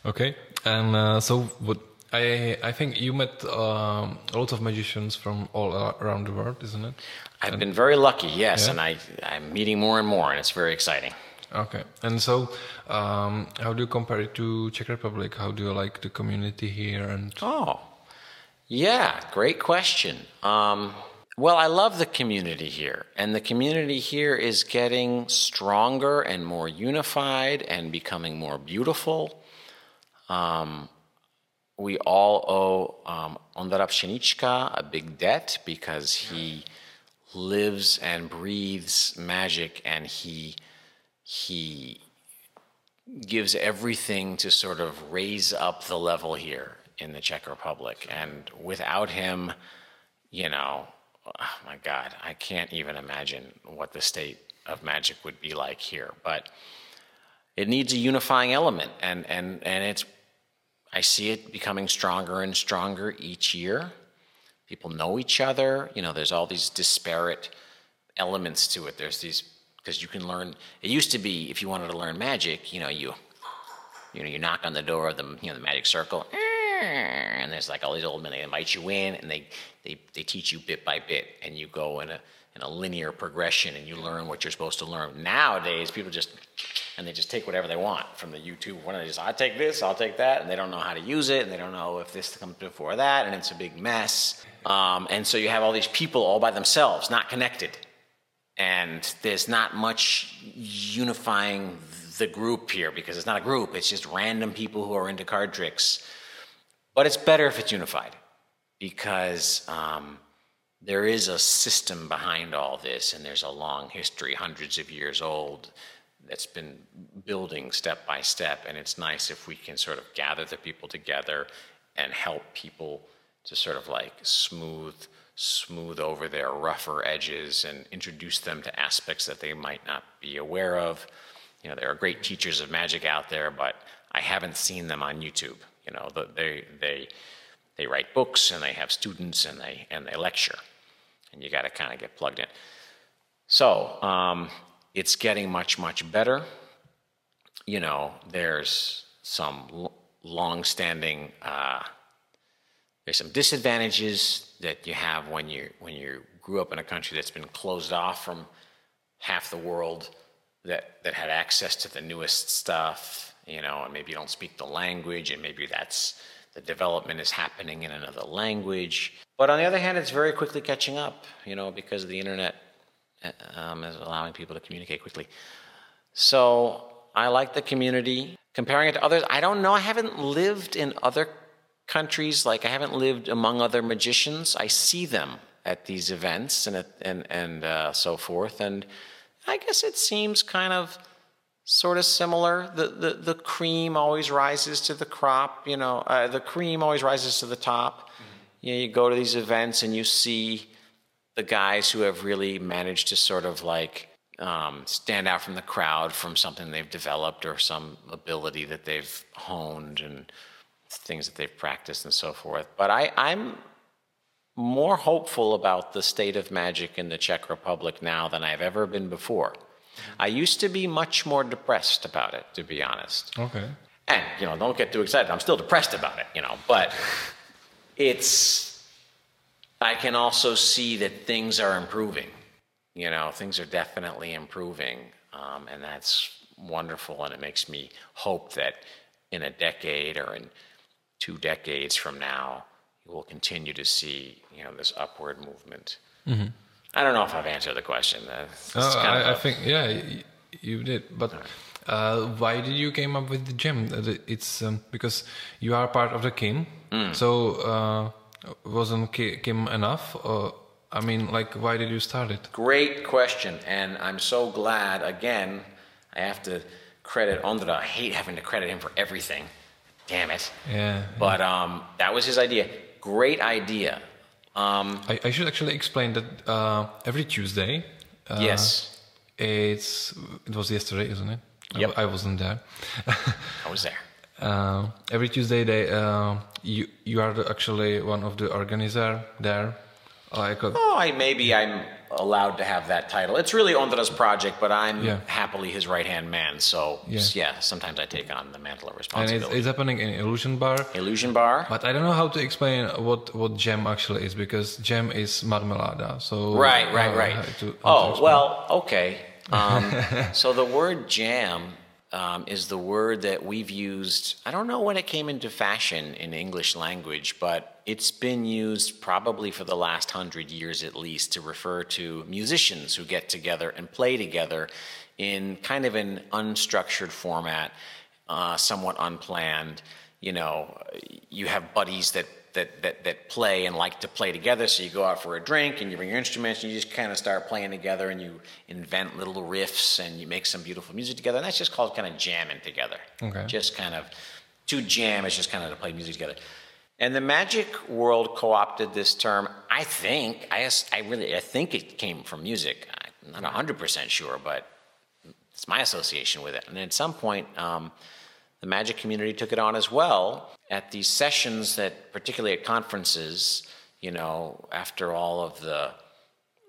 okay. And uh, so, what I I think you met um, a lot of magicians from all around the world, isn't it? I've been very lucky, yes, Yeah? and I I'm meeting more and more, and it's very exciting. Okay. And so, um, how do you compare it to Czech Republic? How do you like the community here? And Oh, Yeah, great question. Um, well, I love the community here, and the community here is getting stronger and more unified and becoming more beautiful. Um, we all owe um, Ondra Pshenichka a big debt because he lives and breathes magic and he he gives everything to sort of raise up the level here in the Czech Republic. And without him, you know, oh my God, I can't even imagine what the state of magic would be like here. But it needs a unifying element, and and and it's. I see it becoming stronger and stronger each year. People know each other. You know, there's all these disparate elements to it. There's these because you can learn. It used to be if you wanted to learn magic, you know, you you know, you knock on the door of the you know the magic circle, and there's like all these old men. They invite you in, and they they they teach you bit by bit, and you go in a in a linear progression, and you learn what you're supposed to learn. Nowadays, people just and they just take whatever they want from the YouTube. One they just I take this, I'll take that, and they don't know how to use it, and they don't know if this comes before that, and it's a big mess. Um, and so you have all these people all by themselves, not connected, and there's not much unifying the group here because it's not a group; it's just random people who are into card tricks. But it's better if it's unified because. Um, there is a system behind all this, and there's a long history, hundreds of years old, that's been building step by step. And it's nice if we can sort of gather the people together and help people to sort of like smooth smooth over their rougher edges and introduce them to aspects that they might not be aware of. You know, there are great teachers of magic out there, but I haven't seen them on YouTube. You know, they they they write books and they have students and they and they lecture and you got to kind of get plugged in. So um, it's getting much, much better. You know, there's some long-standing, uh, there's some disadvantages that you have when you when you grew up in a country that's been closed off from half the world that that had access to the newest stuff. You know, and maybe you don't speak the language, and maybe that's the development is happening in another language. But on the other hand, it's very quickly catching up, you know, because the internet uh, um, is allowing people to communicate quickly. So I like the community. Comparing it to others, I don't know. I haven't lived in other countries. Like I haven't lived among other magicians. I see them at these events and and and uh, so forth. And I guess it seems kind of sort of similar. The, the, the cream always rises to the crop, you know, uh, the cream always rises to the top. Mm-hmm. You know, you go to these events and you see the guys who have really managed to sort of like um, stand out from the crowd from something they've developed or some ability that they've honed and things that they've practiced and so forth. But I, I'm more hopeful about the state of magic in the Czech Republic now than I've ever been before. I used to be much more depressed about it, to be honest. Okay. And, you know, don't get too excited. I'm still depressed about it, you know, but it's, I can also see that things are improving. You know, things are definitely improving. Um, and that's wonderful. And it makes me hope that in a decade or in two decades from now, you will continue to see, you know, this upward movement. Mm-hmm. I don't know if I've answered the question. Uh, I, I think yeah, you did. But uh, why did you came up with the gem? Uh, it's um, because you are part of the Kim. Mm. So uh, wasn't Kim enough? Or, I mean, like, why did you start it? Great question, and I'm so glad. Again, I have to credit Ondra. I hate having to credit him for everything. Damn it. Yeah. But um, that was his idea. Great idea. Um, I, I, should actually explain that uh, every Tuesday. Uh, yes. It's it was yesterday, isn't it? Yep. I, I wasn't there. I was there. Uh, every Tuesday, they uh, you you are the, actually one of the organizer there. Like oh, I maybe I'm allowed to have that title. It's really Ondra's project, but I'm yeah. happily his right hand man. So yeah. yeah. sometimes I take on the mantle of responsibility. And it's, it's, happening in Illusion Bar. Illusion Bar. But I don't know how to explain what what gem actually is because gem is marmelada. So right, right, right. To, oh well, okay. Um, so the word jam um, is the word that we've used. I don't know when it came into fashion in English language, but it's been used probably for the last hundred years at least to refer to musicians who get together and play together in kind of an unstructured format, uh, somewhat unplanned. You know, you have buddies that that, that, that play and like to play together. So you go out for a drink and you bring your instruments and you just kind of start playing together and you invent little riffs and you make some beautiful music together. And that's just called kind of jamming together. Okay. Just kind of to jam is just kind of to play music together. And the magic world co-opted this term. I think I, I really I think it came from music. I'm not hundred percent sure, but it's my association with it. And at some point, um, the magic community took it on as well at these sessions that, particularly at conferences, you know, after all of the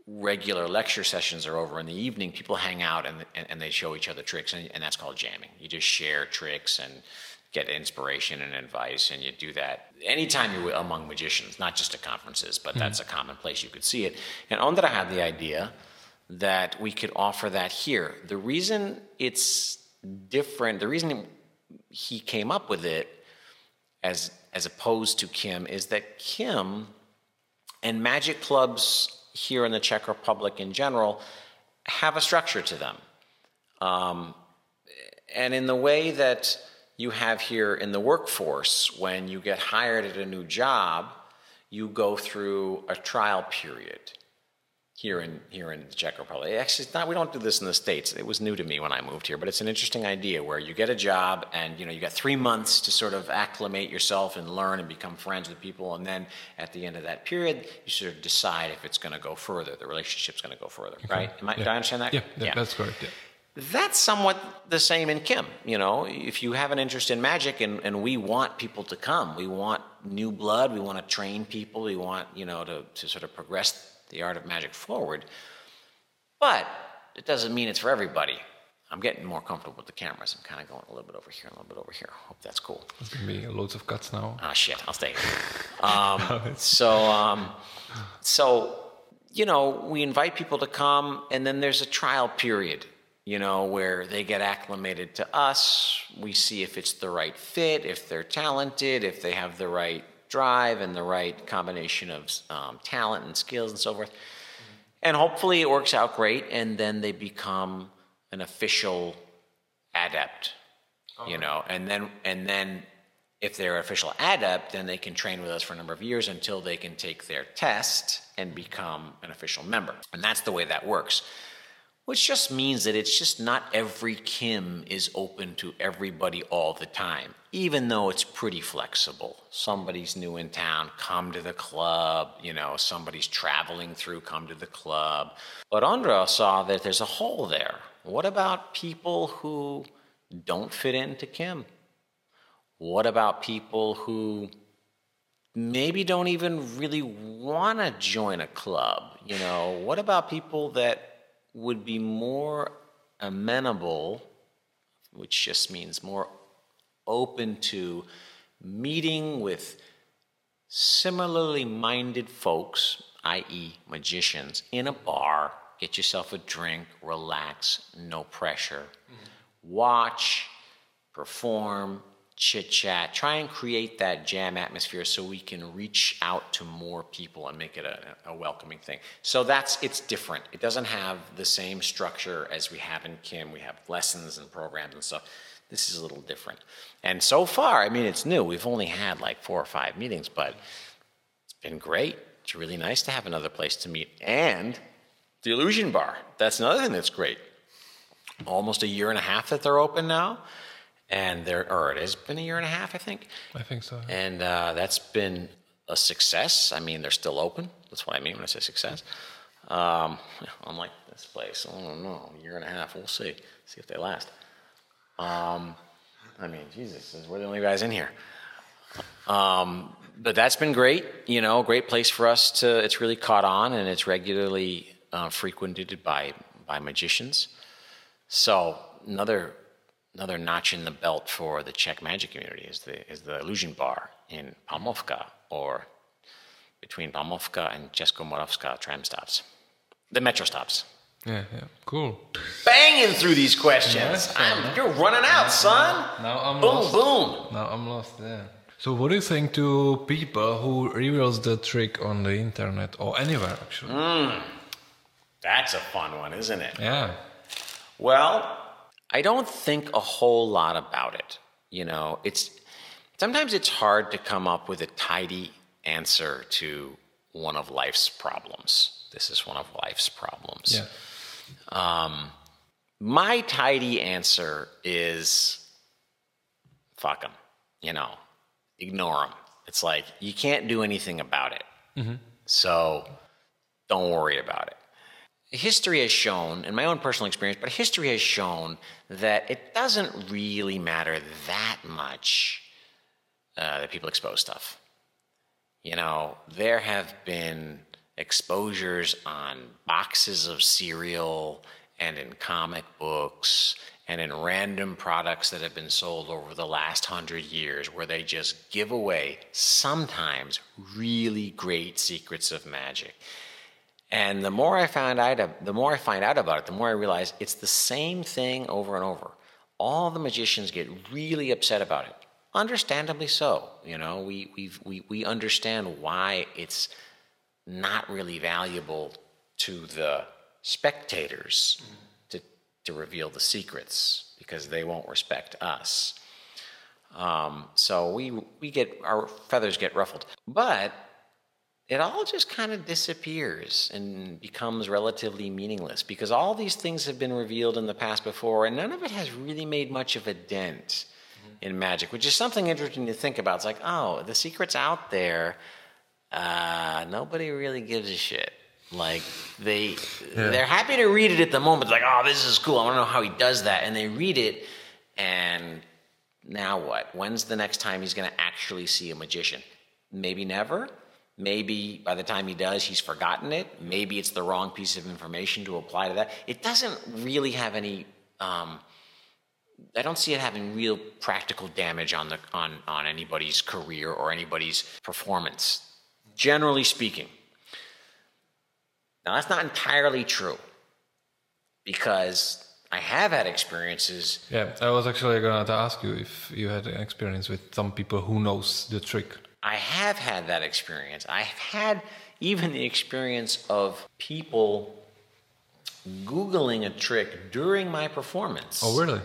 regular lecture sessions are over in the evening, people hang out and, and, and they show each other tricks, and, and, that's called jamming. You just share tricks and get inspiration and advice, and you do that anytime you're among magicians, not just at conferences, but mm that's a common place you could see it. And Ondra had the idea that we could offer that here. The reason it's different, the reason he came up with it as as opposed to Kim is that Kim and magic clubs here in the Czech Republic in general have a structure to them. Um, and in the way that you have here in the workforce, when you get hired at a new job, you go through a trial period here in here in the Czech Republic. Actually, it's not. We don't do this in the states. It was new to me when I moved here, but it's an interesting idea where you get a job and you know you got three months to sort of acclimate yourself and learn and become friends with people, and then at the end of that period, you sort of decide if it's going to go further. The relationship's going to go further, right? Am I, yeah. Do I understand that? Yeah, yeah, that's correct. Yeah. That's somewhat the same in Kim. You know, if you have an interest in magic and, and we want people to come, we want new blood, we want to train people, we want, you know, to, to sort of progress the art of magic forward. But it doesn't mean it's for everybody. I'm getting more comfortable with the cameras. I'm kind of going a little bit over here, a little bit over here. Hope that's cool. There's gonna be loads of cuts now. Ah, shit. I'll stay. Um, so, um, so you know, we invite people to come, and then there's a trial period. You know, where they get acclimated to us. We see if it's the right fit, if they're talented, if they have the right drive and the right combination of um, talent and skills and so forth. And hopefully it works out great, and then they become an official adept, okay. you know, and then and then if they're official adept, then they can train with us for a number of years until they can take their test and become an official member. And that's the way that works. Which just means that it's just not every Kim is open to everybody all the time, even though it's pretty flexible. Somebody's new in town, come to the club. You know, somebody's traveling through, come to the club. But Ondra saw that there's a hole there. What about people who don't fit into Kim? What about people who maybe don't even really want to join a club? You know, what about people that would be more amenable, which just means more open to meeting with similarly minded folks, i.e., magicians, in a bar, get yourself a drink, relax, no pressure, mm-hmm. watch, perform, chit chat, try and create that jam atmosphere so we can reach out to more people and make it a, a, welcoming thing. So that's it's different. It doesn't have the same structure as we have in Kim. We have lessons and programs and stuff. This is a little different. And so far, I mean, it's new. We've only had like four or five meetings, but it's been great. It's really nice to have another place to meet. And the Illusion Bar. That's another thing that's great. Almost a year and a half that they're open now and there, or it has been a year and a half, I think. I think so. And uh, that's been a success. I mean, they're still open. That's what I mean when I say success. Um, unlike this place, I don't know, a year and a half. We'll see. See if they last. Um, I mean, Jesus, we're the only guys in here. Um, but that's been great. You know, great place for us to. It's really caught on, and it's regularly uh, frequented by by magicians. So another another notch in the belt for the Czech magic community is the is the Illusion Bar in Palmovka or between Palmovka and Českomoravská tram stops, the metro stops. Yeah, yeah, cool. Banging through these questions. I'm, you're running out, son. Now I'm boom, lost. boom. Now I'm lost. Yeah. So, what do you think to people who reveals the trick on the internet or anywhere actually? Hmm. That's a fun one, isn't it? Yeah. Well, I don't think a whole lot about it. You know, it's sometimes it's hard to come up with a tidy answer to one of life's problems. This is one of life's problems. Yeah. Um, my tidy answer is fuck them, you know, ignore them. It's like you can't do anything about it. Mm-hmm. So don't worry about it. History has shown, in my own personal experience, but history has shown that it doesn't really matter that much uh, that people expose stuff. You know, there have been exposures on boxes of cereal and in comic books and in random products that have been sold over the last hundred years where they just give away sometimes really great secrets of magic. And the more I found out, the more I find out about it, the more I realize it's the same thing over and over. All the magicians get really upset about it. Understandably so. You know, we, we've, we, we understand why it's not really valuable to the spectators to, to reveal the secrets because they won't respect us. Um, so we, we get, our feathers get ruffled. But it all just kind of disappears and becomes relatively meaningless because all these things have been revealed in the past before and none of it has really made much of a dent in magic, which is something interesting to think about. It's like, oh, the secret's out there. Uh, nobody really gives a shit. Like they, they're happy to read it at the moment. Like, oh, this is cool. I want to know how he does that. And they read it, and now what? When's the next time he's going to actually see a magician? Maybe never. Maybe by the time he does, he's forgotten it. Maybe it's the wrong piece of information to apply to that. It doesn't really have any. Um, I don't see it having real practical damage on the on on anybody's career or anybody's performance. Generally speaking. Now that's not entirely true because I have had experiences Yeah. I was actually going to ask you if you had experience with some people who knows the trick. I have had that experience. I've had even the experience of people Googling a trick during my performance. Oh, really?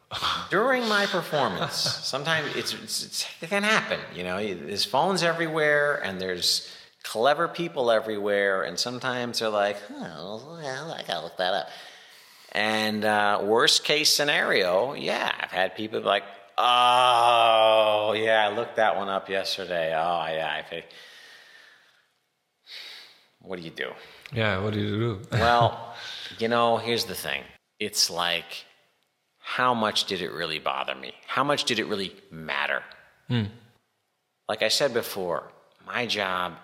During my performance. Sometimes it's, it's, it's, it can happen. You know, there's phones everywhere and there's clever people everywhere. And sometimes they're like, oh, well, I gotta look that up. And uh, worst case scenario, yeah, I've had people like, oh, yeah, I looked that one up yesterday. Oh, yeah. I think. What do you do? Yeah. What do you do? Well, you know, here's the thing. It's like, how much did it really bother me? How much did it really matter? Hmm. Like I said before, my job,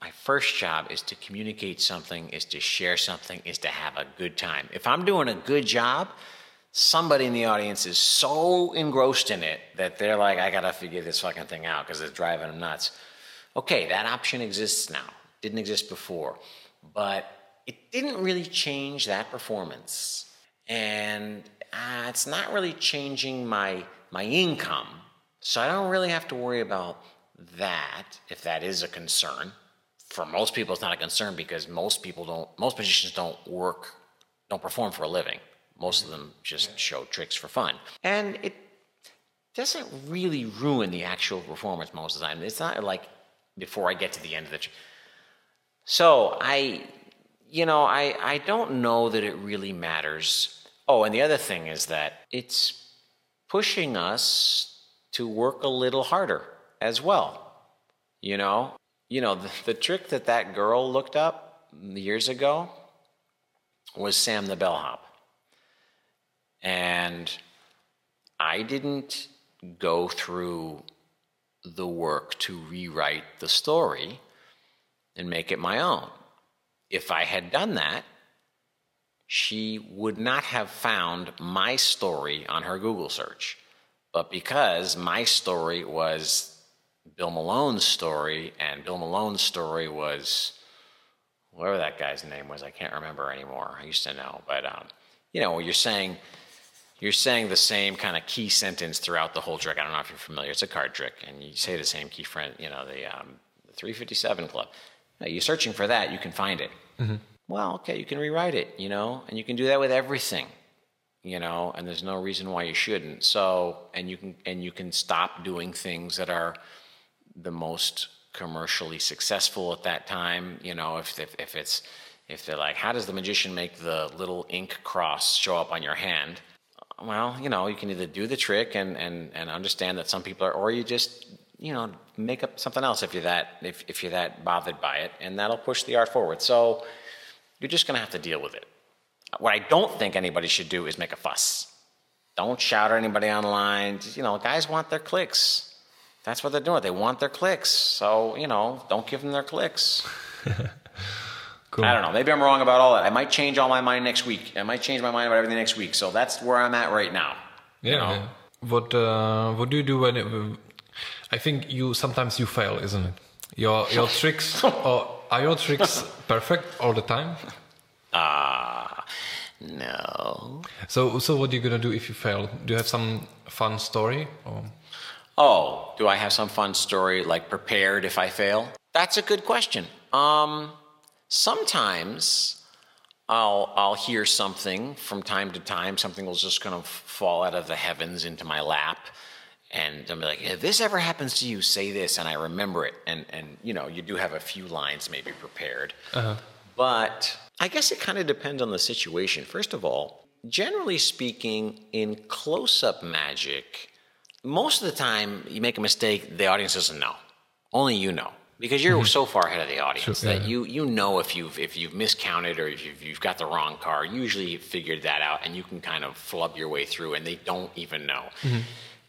my first job is to communicate something, is to share something, is to have a good time. If I'm doing a good job, somebody in the audience is so engrossed in it that they're like, I gotta figure this fucking thing out because it's driving them nuts. Okay, that option exists now. Didn't exist before. But it didn't really change that performance. And uh, it's not really changing my my income. So I don't really have to worry about that if that is a concern. For most people, it's not a concern because most people don't, most magicians don't work, don't perform for a living. Most of them just show tricks for fun. And it doesn't really ruin the actual performance most of the time. It's not like before I get to the end of the. Tr- so I, you know, I I don't know that it really matters. Oh, and the other thing is that it's pushing us to work a little harder as well. You know, you know the, the trick that that girl looked up years ago was Sam the bellhop, and I didn't go through the work to rewrite the story and make it my own. If I had done that, she would not have found my story on her Google search. But because my story was Bill Malone's story, and Bill Malone's story was whatever that guy's name was. I can't remember anymore. I used to know, but um, you know, you're saying you're saying the same kind of key sentence throughout the whole trick. I don't know if you're familiar. It's a card trick, and you say the same key friend. You know, the, um, the 357 Club. Now, you're searching for that, you can find it. Mm-hmm. Well, okay, you can rewrite it. You know, and you can do that with everything. You know, and there's no reason why you shouldn't. So, and you can and you can stop doing things that are the most commercially successful at that time. You know, if if, if it's if they're like, how does the magician make the little ink cross show up on your hand? Well, you know, you can either do the trick and, and, and understand that some people are, or you just, you know, make up something else if you're that if, if you're that bothered by it, and that'll push the art forward. So you're just gonna have to deal with it. What I don't think anybody should do is make a fuss. Don't shout at anybody online. You know, guys want their clicks. That's what they're doing. They want their clicks. So, you know, don't give them their clicks. cool. I don't know. Maybe I'm wrong about all that. I might change all my mind next week. I might change my mind about everything next week. So that's where I'm at right now. Yeah. You know? yeah. What uh, What do you do when? It, I think you sometimes you fail, isn't it? Your your tricks or are your tricks perfect all the time? Ah, uh, no. So so what are you gonna do if you fail? Do you have some fun story? Or? Oh, do I have some fun story like prepared if I fail? That's a good question. Um, sometimes I'll I'll hear something from time to time. Something will just kind of fall out of the heavens into my lap, and I'll be like, "If this ever happens to you, say this," and I remember it. And and you know, you do have a few lines maybe prepared, uh-huh. but I guess it kind of depends on the situation. First of all, generally speaking, in close-up magic most of the time you make a mistake, the audience doesn't know. Only you know because you're mm-hmm. so far ahead of the audience sure, yeah. that you you know if you've if you've miscounted or if you've, you've got the wrong card. Usually, you've figured that out, and you can kind of flub your way through, and they don't even know. Mm-hmm.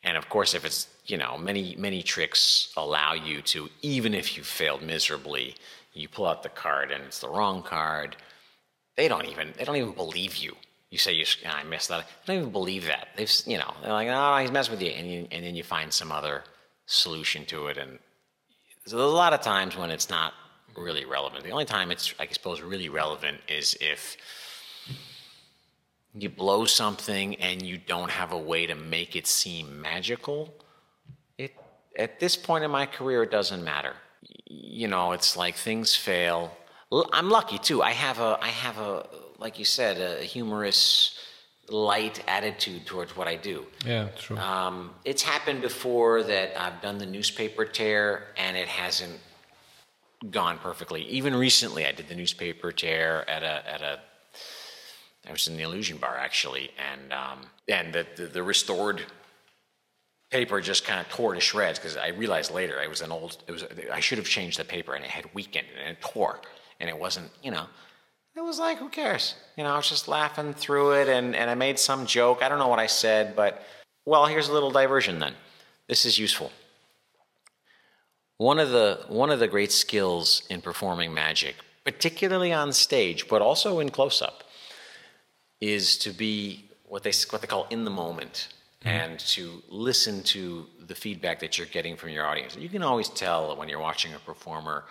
And of course, if it's you know many many tricks allow you to even if you failed miserably, you pull out the card and it's the wrong card. They don't even they don't even believe you you say you I missed that. I don't even believe that. They've you know they're like oh he's messing with you, and you, and then you find some other solution to it, and so there's a lot of times when it's not really relevant. The only time it's I suppose really relevant is if you blow something and you don't have a way to make it seem magical. It at this point in my career it doesn't matter. You know, it's like things fail. I'm lucky too. I have a I have a like you said, a humorous, light attitude towards what I do. Yeah, true. Um, it's happened before that I've done the newspaper tear and it hasn't gone perfectly. Even recently, I did the newspaper tear at a at a. I was in the illusion bar actually, and um, and the, the, the restored paper just kind of tore to shreds because I realized later I was an old. It was I should have changed the paper and it had weakened and it tore and it wasn't you know it was like, who cares? You know, I was just laughing through it and, and I made some joke. I don't know what I said, but well, here's a little diversion then. This is useful. One of the one of the great skills in performing magic, particularly on stage, but also in close up, is to be what they what they call in the moment mm-hmm. and to listen to the feedback that you're getting from your audience. You can always tell when you're watching a performer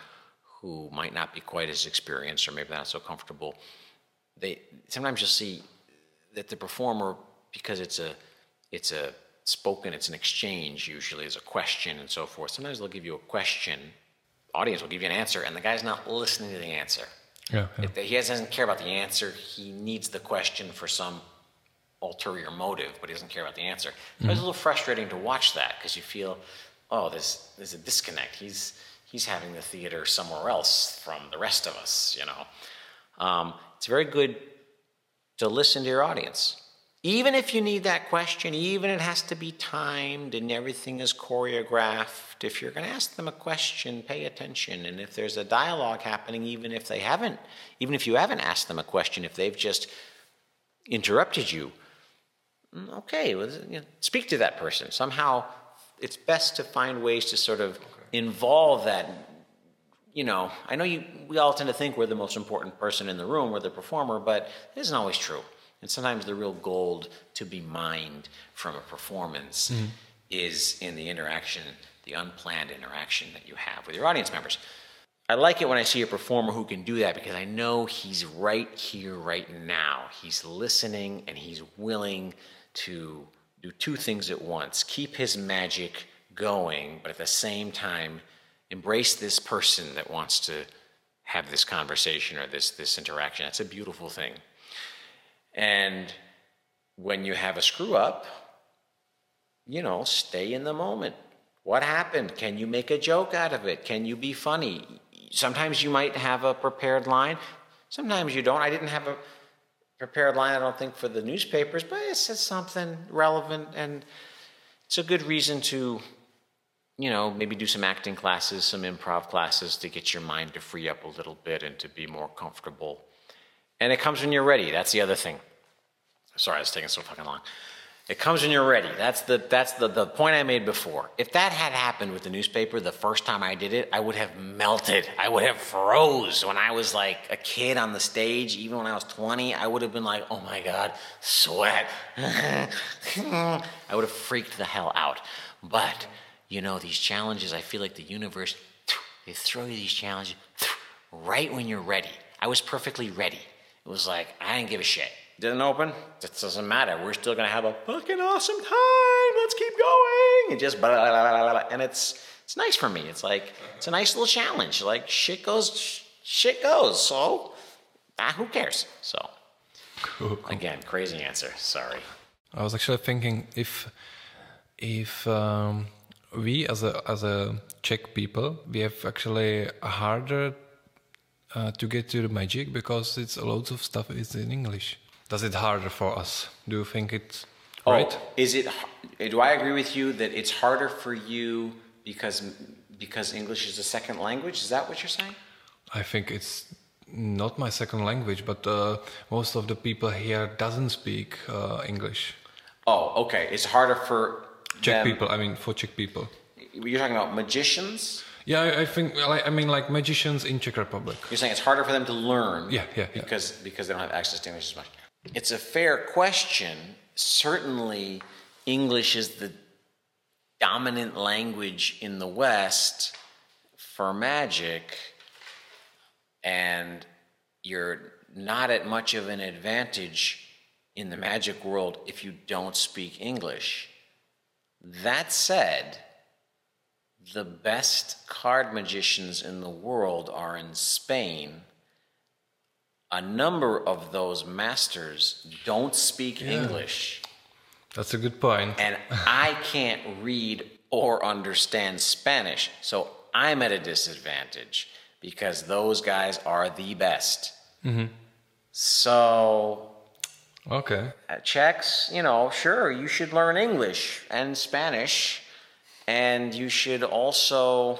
who might not be quite as experienced or maybe not so comfortable, they sometimes you'll see that the performer, because it's a it's a spoken, it's an exchange usually, as a question and so forth. Sometimes they'll give you a question, audience will give you an answer, and the guy's not listening to the answer. Yeah, yeah. He doesn't care about the answer, he needs the question for some ulterior motive, but he doesn't care about the answer. Mm-hmm. It's a little frustrating to watch that because you feel, oh, there's there's a disconnect. He's he's having the theater somewhere else from the rest of us, you know. Um, it's very good to listen to your audience. Even if you need that question, even it has to be timed and everything is choreographed, if you're going to ask them a question, pay attention. And if there's a dialogue happening, even if they haven't, even if you haven't asked them a question, if they've just interrupted you, mm, okay, well, you know, speak to that person. Somehow, it's best to find ways to sort of involve that you know i know you we all tend to think we're the most important person in the room we're the performer but it isn't always true and sometimes the real gold to be mined from a performance mm-hmm. is in the interaction the unplanned interaction that you have with your audience members I like it when I see a performer who can do that because I know he's right here, right now. He's listening and he's willing to do two things at once keep his magic going, but at the same time, embrace this person that wants to have this conversation or this, this interaction. That's a beautiful thing. And when you have a screw up, you know, stay in the moment. What happened? Can you make a joke out of it? Can you be funny? Sometimes you might have a prepared line. Sometimes you don't. I didn't have a prepared line, I don't think, for the newspapers, but it says something relevant, and it's a good reason to, you know, maybe do some acting classes, some improv classes to get your mind to free up a little bit and to be more comfortable. And it comes when you're ready. That's the other thing. Sorry, I was taking so fucking long. It comes when you're ready. That's the that's the, the point I made before. If that had happened with the newspaper the first time I did it, I would have melted. I would have froze. When I was like a kid on the stage, even when I was 20, I would have been like, oh my God, sweat. I would have freaked the hell out. But, you know, these challenges, I feel like the universe, they throw you these challenges right when you're ready. I was perfectly ready. It was like, I didn't give a shit didn't open. It doesn't matter. We're still gonna have a fucking awesome time. Let's keep going. And just blah, blah, blah, blah, and it's it's nice for me. It's like it's a nice little challenge. Like shit goes, shit goes. So ah, who cares? So cool, cool. again, crazy answer. Sorry. I was actually thinking if if um, we as a as a Czech people we have actually harder uh, to get to the magic because it's a loads of stuff is in English does it harder for us? Do you think it's oh, right? Is it? Do I agree with you that it's harder for you because because English is a second language? Is that what you're saying? I think it's not my second language, but uh, most of the people here doesn't speak uh, English. Oh, okay. It's harder for Czech people. I mean, for Czech people. You're talking about magicians. Yeah, I think. I mean, like magicians in Czech Republic. You're saying it's harder for them to learn. Yeah, yeah, yeah. Because because they don't have access to English as much. It's a fair question. Certainly, English is the dominant language in the West for magic, and you're not at much of an advantage in the magic world if you don't speak English. That said, the best card magicians in the world are in Spain a number of those masters don't speak yeah. English. That's a good point. and I can't read or understand Spanish. So I'm at a disadvantage because those guys are the best. Mm-hmm. So. Okay. Uh, Czechs, you know, sure, you should learn English and Spanish. And you should also,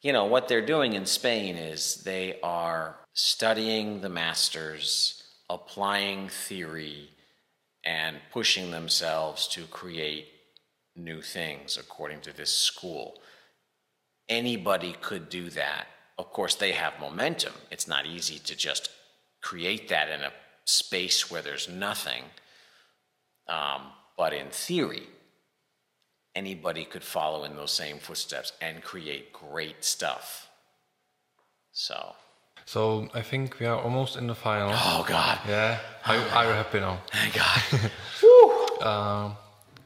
you know, what they're doing in Spain is they are studying the masters, applying theory, and pushing themselves to create new things according to this school. Anybody could do that. Of course, they have momentum. It's not easy to just create that in a space where there's nothing. Um, but in theory, anybody could follow in those same footsteps and create great stuff. So. So I think we are almost in the final. Oh God! Yeah, are you happy now? Thank God. uh,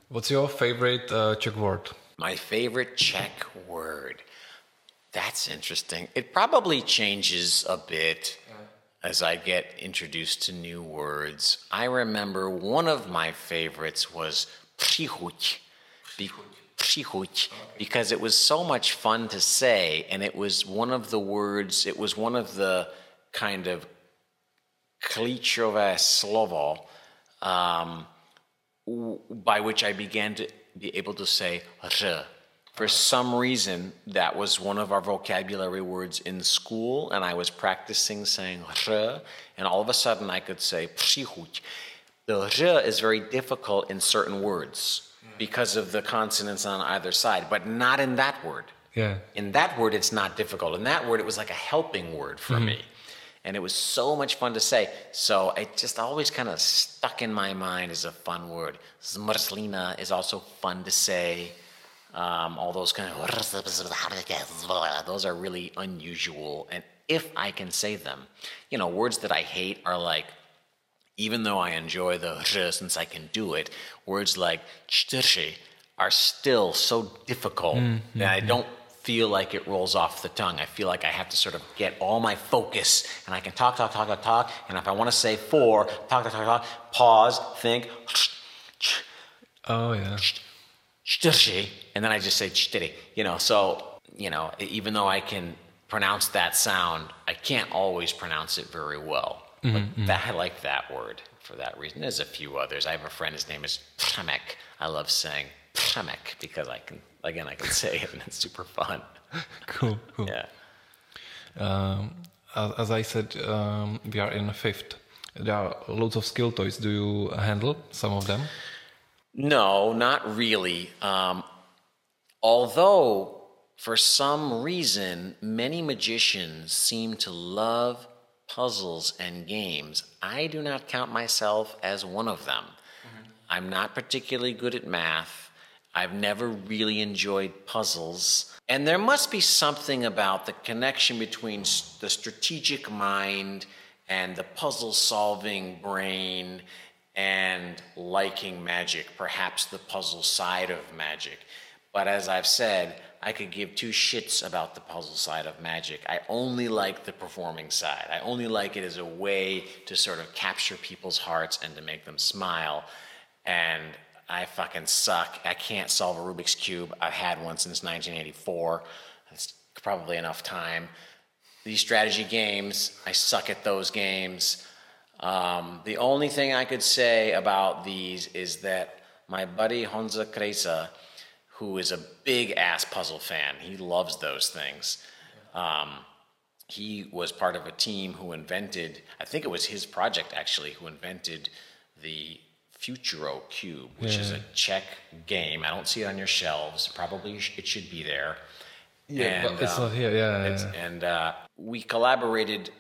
what's your favorite uh, Czech word? My favorite Czech word. That's interesting. It probably changes a bit as I get introduced to new words. I remember one of my favorites was přichuť because it was so much fun to say, and it was one of the words, it was one of the kind of klíčové slovo um, by which I began to be able to say r. For some reason, that was one of our vocabulary words in school, and I was practicing saying r, and all of a sudden I could say přichuť. The r is very difficult in certain words because of the consonants on either side, but not in that word. Yeah. In that word, it's not difficult. In that word, it was like a helping word for mm-hmm. me. And it was so much fun to say. So it just always kind of stuck in my mind as a fun word. Zmrzlina is also fun to say. Um, all those kind of those are really unusual. And if I can say them, you know, words that I hate are like, even though I enjoy the since I can do it, words like are still so difficult Mm-hmm. that I don't feel like it rolls off the tongue. I feel like I have to sort of get all my focus and I can talk, talk, talk, talk, talk. And if I want to say four, talk, talk, talk, talk, pause, think, Oh yeah. Shtirshy, and then I just say shtiri. You know, so you know, even though I can pronounce that sound, I can't always pronounce it very well. But that, I like that word for that reason. There's a few others. I have a friend. His name is Přemek. I love saying Přemek because I can again I can say it and it's super fun. Cool. Cool. Yeah. Um, as, as I said, um, we are in fifth. There are loads of skill toys. Do you handle some of them? No, not really. Um, although, for some reason, many magicians seem to love puzzles and games. I do not count myself as one of them. I'm not particularly good at math. I've never really enjoyed puzzles. And there must be something about the connection between the strategic mind and the puzzle solving brain and liking magic, perhaps the puzzle side of magic. But as I've said, I could give two shits about the puzzle side of magic. I only like the performing side. I only like it as a way to sort of capture people's hearts and to make them smile. And I fucking suck. I can't solve a Rubik's Cube. I've had one since 1984. That's probably enough time. These strategy games, I suck at those games. Um, the only thing I could say about these is that my buddy Honza Kresa, who is a big ass puzzle fan, he loves those things. Um, he was part of a team who invented, I think it was his project actually, who invented the Futuro Cube, which is a Czech game. I don't see it on your shelves. Probably it should be there. Yeah, but it's um, not here. Yeah. yeah, it's- yeah. and uh, we collaborated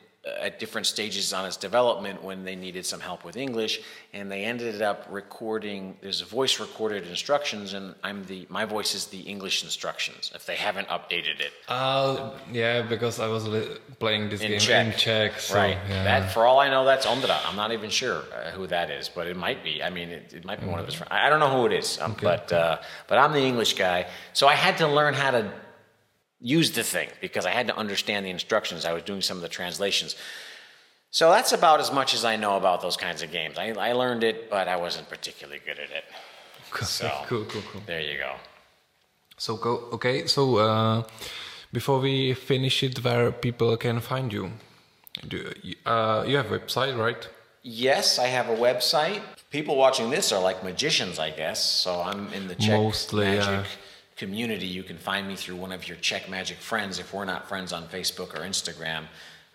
at different stages on its development when they needed some help with English, and they ended up recording. There's a voice recorded instructions, and I'm the my voice is the English instructions. If they haven't updated it Uh, yeah, because I was li- playing this in game Czech, in Czech. So, right? Yeah. That, for all I know, that's Ondra. I'm not even sure uh, who that is, but it might be. I mean, it, it might be one of his friends. I don't know who it is, um, but uh, but I'm the English guy, so I had to learn how to use the thing because I had to understand the instructions. I was doing some of the translations. So that's about as much as I know about those kinds of games. I, I learned it, but I wasn't particularly good at it. So cool, cool, cool. there you go. So go. Okay. So uh, before we finish it, where people can find you? Do you- uh, you have a website, right? Yes, I have a website. People watching this are like magicians, I guess. So I'm in the Czech Mostly, magic. Community. You can find me through one of your Czech magic friends. If we're not friends on Facebook or Instagram,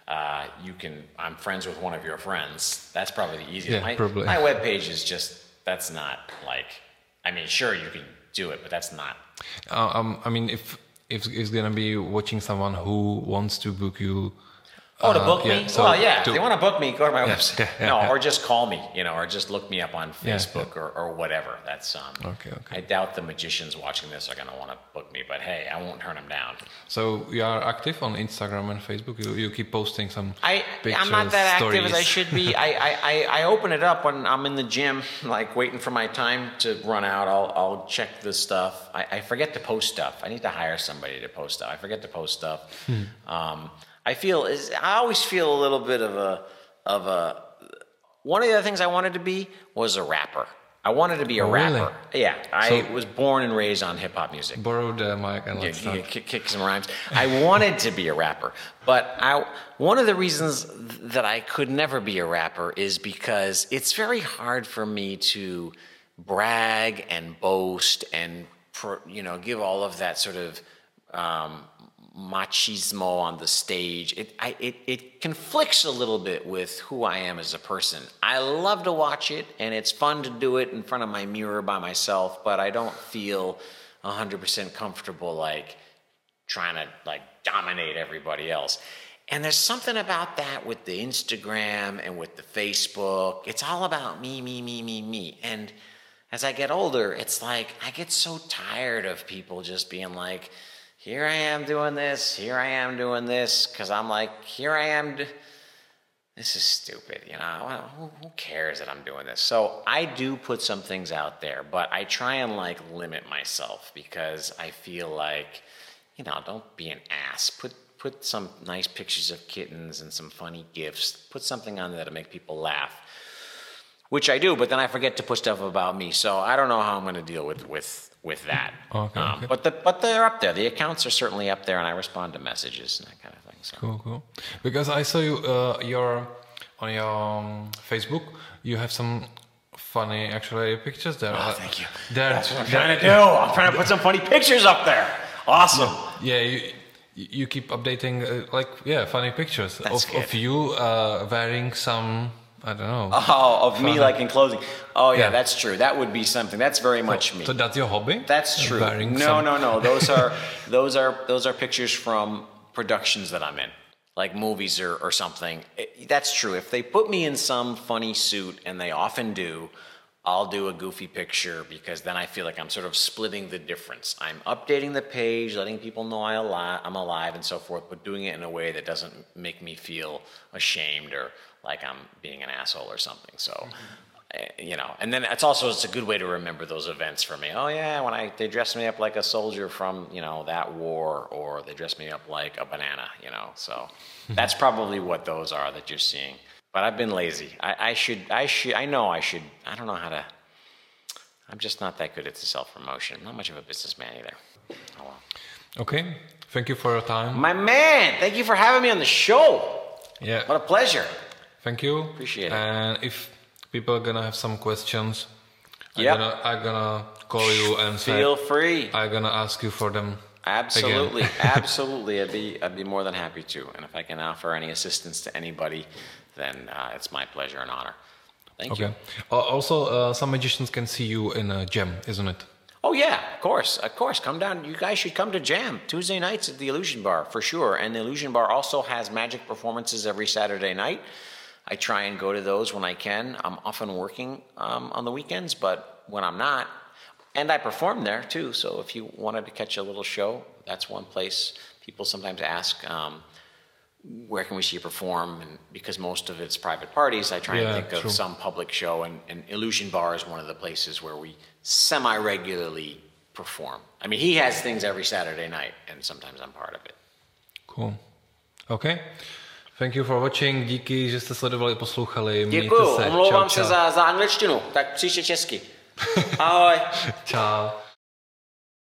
uh, you can. I'm friends with one of your friends. That's probably the easiest. Yeah, my, probably. my webpage is just. That's not like. I mean, sure you can do it, but that's not. Uh, um, I mean, if if it's gonna be watching someone who wants to book you. Oh, to uh, book yeah, me? so well, yeah. to- if they want to book me, go to my website. yeah, yeah, no, or just call me, you know, or just look me up on Facebook Or, or whatever. That's um. Okay, okay. I doubt the magicians watching this are going to want to book me, but hey, I won't turn them down. So you are active on Instagram and Facebook. You, you keep posting some. I pictures, I'm not that active as I should be. I, I, I, I open it up when I'm in the gym, like waiting for my time to run out. I'll I'll check the stuff. I, I forget to post stuff. I need to hire somebody to post stuff. I forget to post stuff. Um, I feel is I always feel a little bit of a of a. One of the other things I wanted to be was a rapper. I wanted to be a Oh, really? rapper. Yeah, I So- was born and raised on hip hop music. Borrowed the mic and let's yeah, kick, kick some rhymes. I wanted to be a rapper, but I one of the reasons that I could never be a rapper is because it's very hard for me to brag and boast and you know give all of that sort of um, machismo on the stage. It, I, it it conflicts a little bit with who I am as a person. I love to watch it, and it's fun to do it in front of my mirror by myself. But I don't feel 100% comfortable like trying to like dominate everybody else. And there's something about that with the Instagram and with the Facebook. It's all about me, me, me, me, me. And as I get older, it's like I get so tired of people just being like, here I am doing this, here I am doing this, because I'm like, here I am. D- this is stupid, you know. Who, who cares that I'm doing this? So I do put some things out there, but I try and like limit myself because I feel like, you know, don't be an ass. Put put some nice pictures of kittens and some funny gifts. Put something on there to make people laugh, which I do. But then I forget to put stuff about me. So I don't know how I'm going to deal with with with that. Okay, Um, okay. But the but they're up there. The accounts are certainly up there, and I respond to messages and that kind of thing. So. Cool, cool. Because I saw you, uh, your on your um, Facebook, you have some funny actually pictures there. Oh, thank you. There, That's what I'm there- trying to do. I'm trying to put some funny pictures up there. Awesome. Yeah, you, you keep updating uh, like yeah funny pictures That's of, good. of you uh, wearing some I don't know. Oh, of me like in clothing. Oh yeah, Yeah. that's true. That would be something. That's very much me. So that's your hobby? That's true. Wearing No, some- no, no. Those are those are those are pictures from productions that I'm in, like movies or, or something. It- that's true. If they put me in some funny suit, and they often do, I'll do a goofy picture because then I feel like I'm sort of splitting the difference. I'm updating the page, letting people know I I'm alive and so forth, but doing it in a way that doesn't make me feel ashamed or like I'm being an asshole or something. So eh, you know and then it's also it's a good way to remember those events for me. Oh yeah when i they dressed me up like a soldier from you know that war or they dressed me up like a banana you know so. That's probably what those are that you're seeing. But i've been lazy. I, I should i should i know i should i don't know how to i'm just not that good at the self-promotion. I'm not much of a businessman either. Oh well. Okay. Thank you for your time. my man thank you for having me on the show. Yeah. what a pleasure Thank you. Appreciate it. And if people are gonna have some questions, I'm gonna I'm gonna call you and say feel free I'm gonna ask you for them. Absolutely, absolutely. I'd be I'd be more than happy to, and if I can offer any assistance to anybody, then uh, it's my pleasure and honor. Thank Okay. you. Uh, also, uh, some magicians can see you in a gem, isn't it? Oh yeah, of course, of course. Come down. You guys should come to Jam Tuesday nights at the Illusion Bar for sure. And the Illusion Bar also has magic performances every Saturday night. I try and go to those when I can. I'm often working um, on the weekends, but when I'm not, and I perform there too. So if you wanted to catch a little show, that's one place. People sometimes ask, um, where can we see you perform? And because most of it's private parties, I try Yeah, and think of true. some public show, and, and Illusion Bar is one of the places where we semi regularly perform. I mean, he has things every Saturday night, and sometimes I'm part of it. Cool. Okay. Thank you for watching. Díky, že jste sledovali, poslouchali. Mějte Děkuju, se. omlouvám čau, se čau. za, za angličtinu, tak příště česky. Ahoj. Čau.